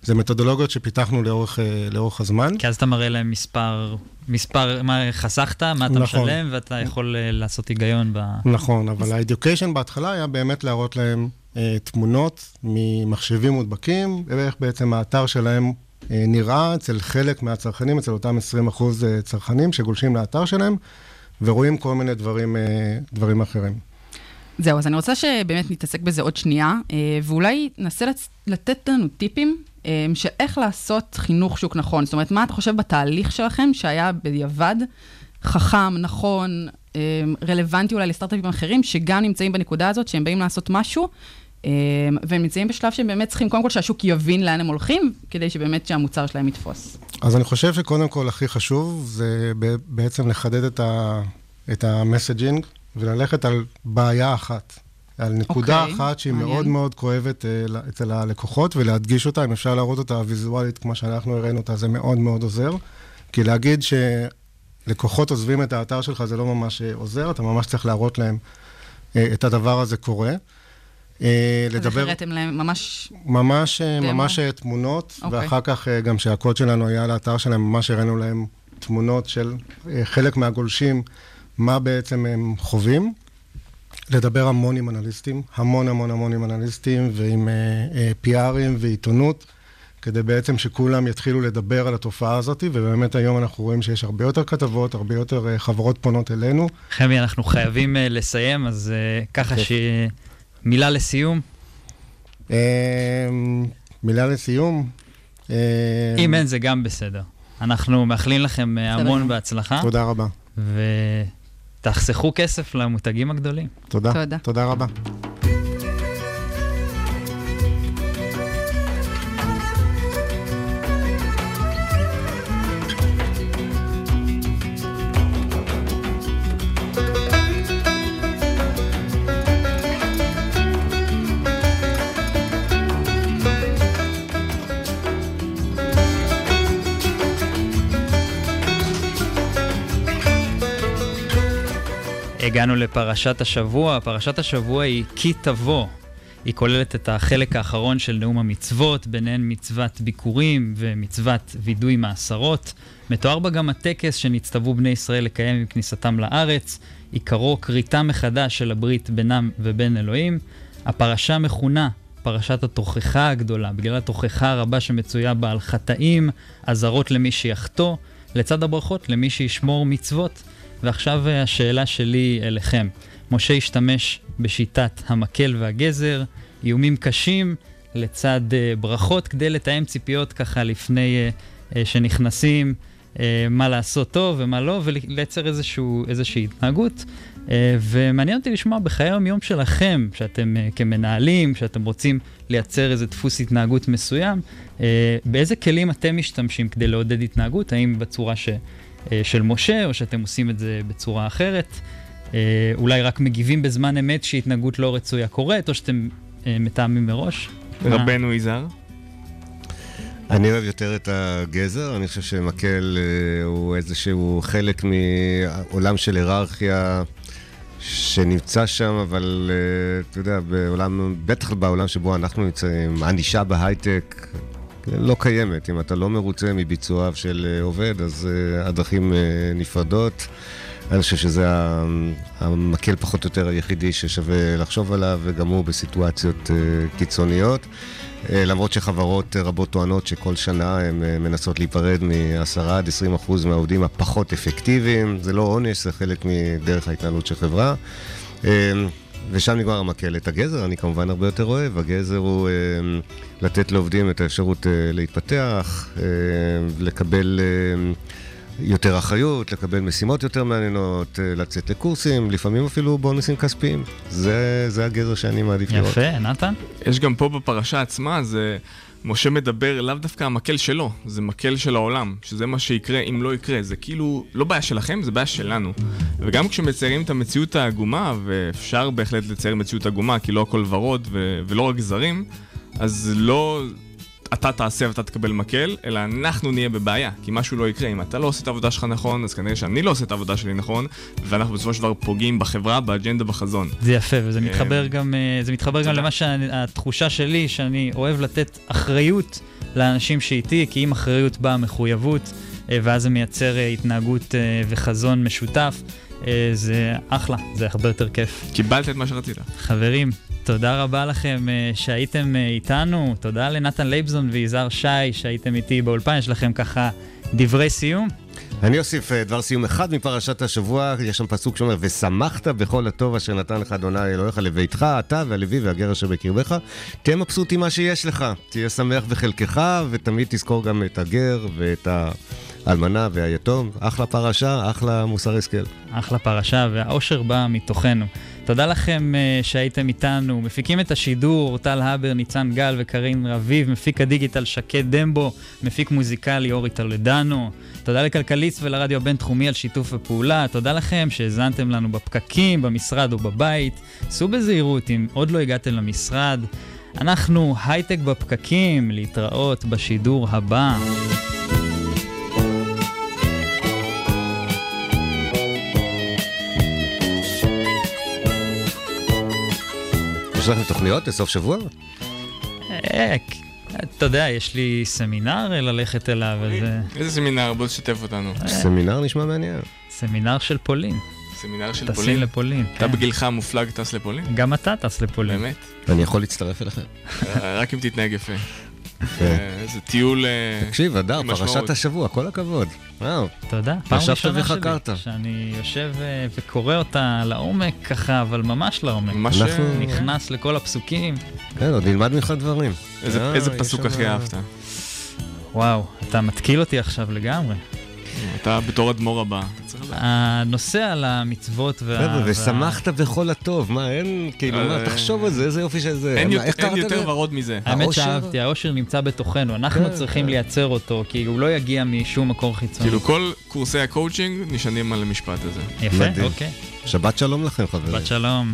זה מתודולוגיות שפיתחנו לאורך, uh, לאורך הזמן. כי אז אתה מראה להם מספר, מספר, מה חסכת, מה אתה נכון. משלם, ואתה יכול אה, לעשות היגיון ב... נכון, אבל ה-education בהתחלה היה באמת להראות להם אה, תמונות ממחשבים מודבקים, ואיך בעצם האתר שלהם אה, נראה אצל חלק מהצרכנים, אצל אותם 20 אחוז אה, צרכנים שגולשים לאתר שלהם, ורואים כל מיני דברים, אה, דברים אחרים. זהו, אז אני רוצה שבאמת נתעסק בזה עוד שנייה, אה, ואולי ננסה לתת לנו טיפים אה, של איך לעשות חינוך שוק נכון. זאת אומרת, מה אתה חושב בתהליך שלכם שהיה בדיעבד חכם, נכון, רלוונטי אולי לסטארט-אפים אחרים, שגם נמצאים בנקודה הזאת, שהם באים לעשות משהו, והם נמצאים בשלב שהם באמת צריכים, קודם כל שהשוק יבין לאן הם הולכים, כדי שבאמת שהמוצר שלהם יתפוס. אז אני חושב שקודם כל הכי חשוב זה בעצם לחדד את, ה, את המסג'ינג וללכת על בעיה אחת. על נקודה אוקיי, אחת שהיא מעניין. מאוד מאוד כואבת אה, אצל הלקוחות ולהדגיש אותה, אם אפשר להראות אותה ויזואלית כמו שאנחנו הראינו אותה, זה מאוד מאוד עוזר. כי להגיד שלקוחות עוזבים את האתר שלך זה לא ממש אה, עוזר, אתה ממש צריך להראות להם אה, את הדבר הזה קורה. אה, אז איך הראיתם להם ממש... ממש, אה, דמו? ממש אה, תמונות, אוקיי. ואחר כך גם שהקוד שלנו היה על האתר שלהם, ממש הראינו להם תמונות של חלק מהגולשים, מה בעצם הם חווים. לדבר המון עם אנליסטים, המון המון המון עם אנליסטים ועם PRים ועיתונות, כדי בעצם שכולם יתחילו לדבר על התופעה הזאת, ובאמת היום אנחנו רואים שיש הרבה יותר כתבות, הרבה יותר חברות פונות אלינו. חמי, אנחנו חייבים לסיים, אז ככה כן. שמילה לסיום. אה, מילה לסיום. אה, אם אין, זה גם בסדר. אנחנו מאחלים לכם אה, המון. בהצלחה. תודה רבה. ותחסכו כסף למותגים הגדולים. תודה. תודה. תודה רבה. הגענו לפרשת השבוע. פרשת השבוע היא כי תבוא. היא כוללת את החלק האחרון של נאום המצוות, ביניהן מצוות ביקורים ומצוות וידוי מעשרות. מתואר בה גם הטקס שנצטוו בני ישראל לקיים עם כניסתם לארץ, עיקרו כריתה מחדש של הברית בינם ובין אלוהים. הפרשה מכונה פרשת התוכחה הגדולה, בגלל התוכחה הרבה שמצויה בה על חטאים, אזהרות למי שיחטוא, לצד הברכות למי שישמור מצוות. ועכשיו אה, השאלה שלי אליכם. משה השתמש בשיטת המקל והגזר, איומים קשים לצד אה, ברכות כדי לתאם ציפיות ככה לפני אה, שנכנסים, מה לעשות טוב ומה לא, ולייצר איזושהי התנהגות. ומעניין אותי לשמוע בחיי היום-יום שלכם, שאתם כמנהלים, שאתם רוצים לייצר איזה דפוס התנהגות מסוים, באיזה כלים אתם משתמשים כדי לעודד התנהגות? האם בצורה ש... אה, של משה, או שאתם עושים את זה בצורה אחרת. אה, אולי רק מגיבים בזמן אמת שהתנהגות לא רצויה קורית, או שאתם אה, מתאמים מראש. רבנו יזהר? אני אוהב יותר את הגזר, אני חושב שמקל אה, הוא איזשהו חלק מעולם של היררכיה שנמצא שם, אבל אתה יודע, בעולם, בטח בעולם שבו אנחנו נמצאים, ענישה בהייטק לא קיימת. אם אתה לא מרוצה מביצועיו של אה, עובד, אז אה, הדרכים אה, נפרדות. אני חושב שזה המקל פחות או יותר היחידי ששווה לחשוב עליו, וגם הוא בסיטואציות קיצוניות. למרות שחברות רבות טוענות שכל שנה הן מנסות להיפרד מ-10 עד 20 אחוז מהעובדים הפחות אפקטיביים. זה לא עונש, זה חלק מדרך ההתנהלות של חברה. ושם נגמר המקל. את הגזר אני כמובן הרבה יותר אוהב. הגזר הוא אה, לתת לעובדים את האפשרות אה, להתפתח, אה, לקבל אה, יותר אחריות, לקבל משימות יותר מעניינות, אה, לצאת לקורסים, לפעמים אפילו בונוסים כספיים. זה, זה הגזר שאני מעדיף לראות. יפה, נתן? יש גם פה בפרשה עצמה, זה... משה מדבר לאו דווקא המקל שלו, זה מקל של העולם, שזה מה שיקרה אם לא יקרה. זה כאילו לא בעיה שלכם, זה בעיה שלנו. וגם כשמציירים את המציאות העגומה, ואפשר בהחלט לצייר מציאות עגומה, כי לא הכל ורוד ו- ולא רק זרים, אז לא אתה תעשה ואתה תקבל מקל, אלא אנחנו נהיה בבעיה, כי משהו לא יקרה. אם אתה לא עושה את העבודה שלך נכון, אז כנראה שאני לא עושה את העבודה שלי נכון, ואנחנו בסופו של דבר פוגעים בחברה, באג'נדה, בחזון. זה יפה, וזה מתחבר אה, גם, אה, זה מתחבר גם למה שהתחושה שלי, שאני אוהב לתת אחריות לאנשים שאיתי, כי עם אחריות באה מחויבות, אה, ואז זה מייצר התנהגות וחזון משותף. זה אחלה, זה הרבה יותר כיף. קיבלת את מה שרצית. חברים, תודה רבה לכם אה, שהייתם אה, איתנו. תודה לנתן לייבזון ויזהר שי שהייתם איתי באולפן. יש לכם ככה דברי סיום? אני אוסיף אה, דבר סיום אחד מפרשת השבוע, יש שם פסוק שאומר, ושמחת בכל הטוב אשר נתן לך אדוני אלוהיך לביתך, אתה והלוי והגר אשר בקרבך, תהיה מבסוט עם מה שיש לך, תהיה שמח בחלקך, ותמיד תזכור גם את הגר ואת האלמנה והיתום. אחלה פרשה, אחלה מוסר השכל. אחלה פרשה, והאושר בא מתוכנו. תודה לכם uh, שהייתם איתנו. מפיקים את השידור, טל הבר, ניצן גל וקרין רביב, מפיק הדיגיטל שקד דמבו, מפיק מוזיקלי אורי טולדנו. תודה לכלכליסט ולרדיו הבינתחומי על שיתוף הפעולה. תודה לכם שהאזנתם לנו בפקקים, במשרד או בבית. סעו בזהירות אם עוד לא הגעתם למשרד. אנחנו הייטק בפקקים, להתראות בשידור הבא. יש לכם תוכניות לסוף שבוע? אה, אתה יודע, יש לי סמינר ללכת אליו, וזה... איזה סמינר? בוא תשתף אותנו. סמינר נשמע מעניין. סמינר של פולין. סמינר של טסים פולין. לפולין, אתה כן. בגילך המופלג טס לפולין? גם אתה טס לפולין. באמת? אני יכול להצטרף אליכם? אה, רק אם תתנהג יפה. אה, זה טיול... אה, תקשיב, אדר. פרשת השבוע, כל הכבוד. וואו. תודה. פעם ישבת ראשונה וחקרת. שלי, שאני יושב אה, וקורא אותה לעומק ככה, אבל ממש לעומק. ממש, אנחנו- נכנס לכל הפסוקים. כן, עוד נלמד ממך דברים. איזה- אה, איזה פסוק הכי אהבת? וואו, אתה מתקיל אותי עכשיו לגמרי. אתה בתור אדמו"ר הבא. הנושא על המצוות וה... חבר'ה, ושמחת בכל הטוב, מה, אין, כאילו, מה, אה, תחשוב על זה, איזה יופי של זה. אין מה, יותר-? ורוד מזה. האמת שאהבתי, האושר נמצא בתוכנו, אנחנו כן, צריכים. לייצר אותו, כי הוא לא יגיע משום מקור חיצוני. כאילו כל קורסי הקואוצ'ינג נשענים על המשפט הזה. יפה. אוקיי. שבת שלום לכם, חברים. שבת שלום.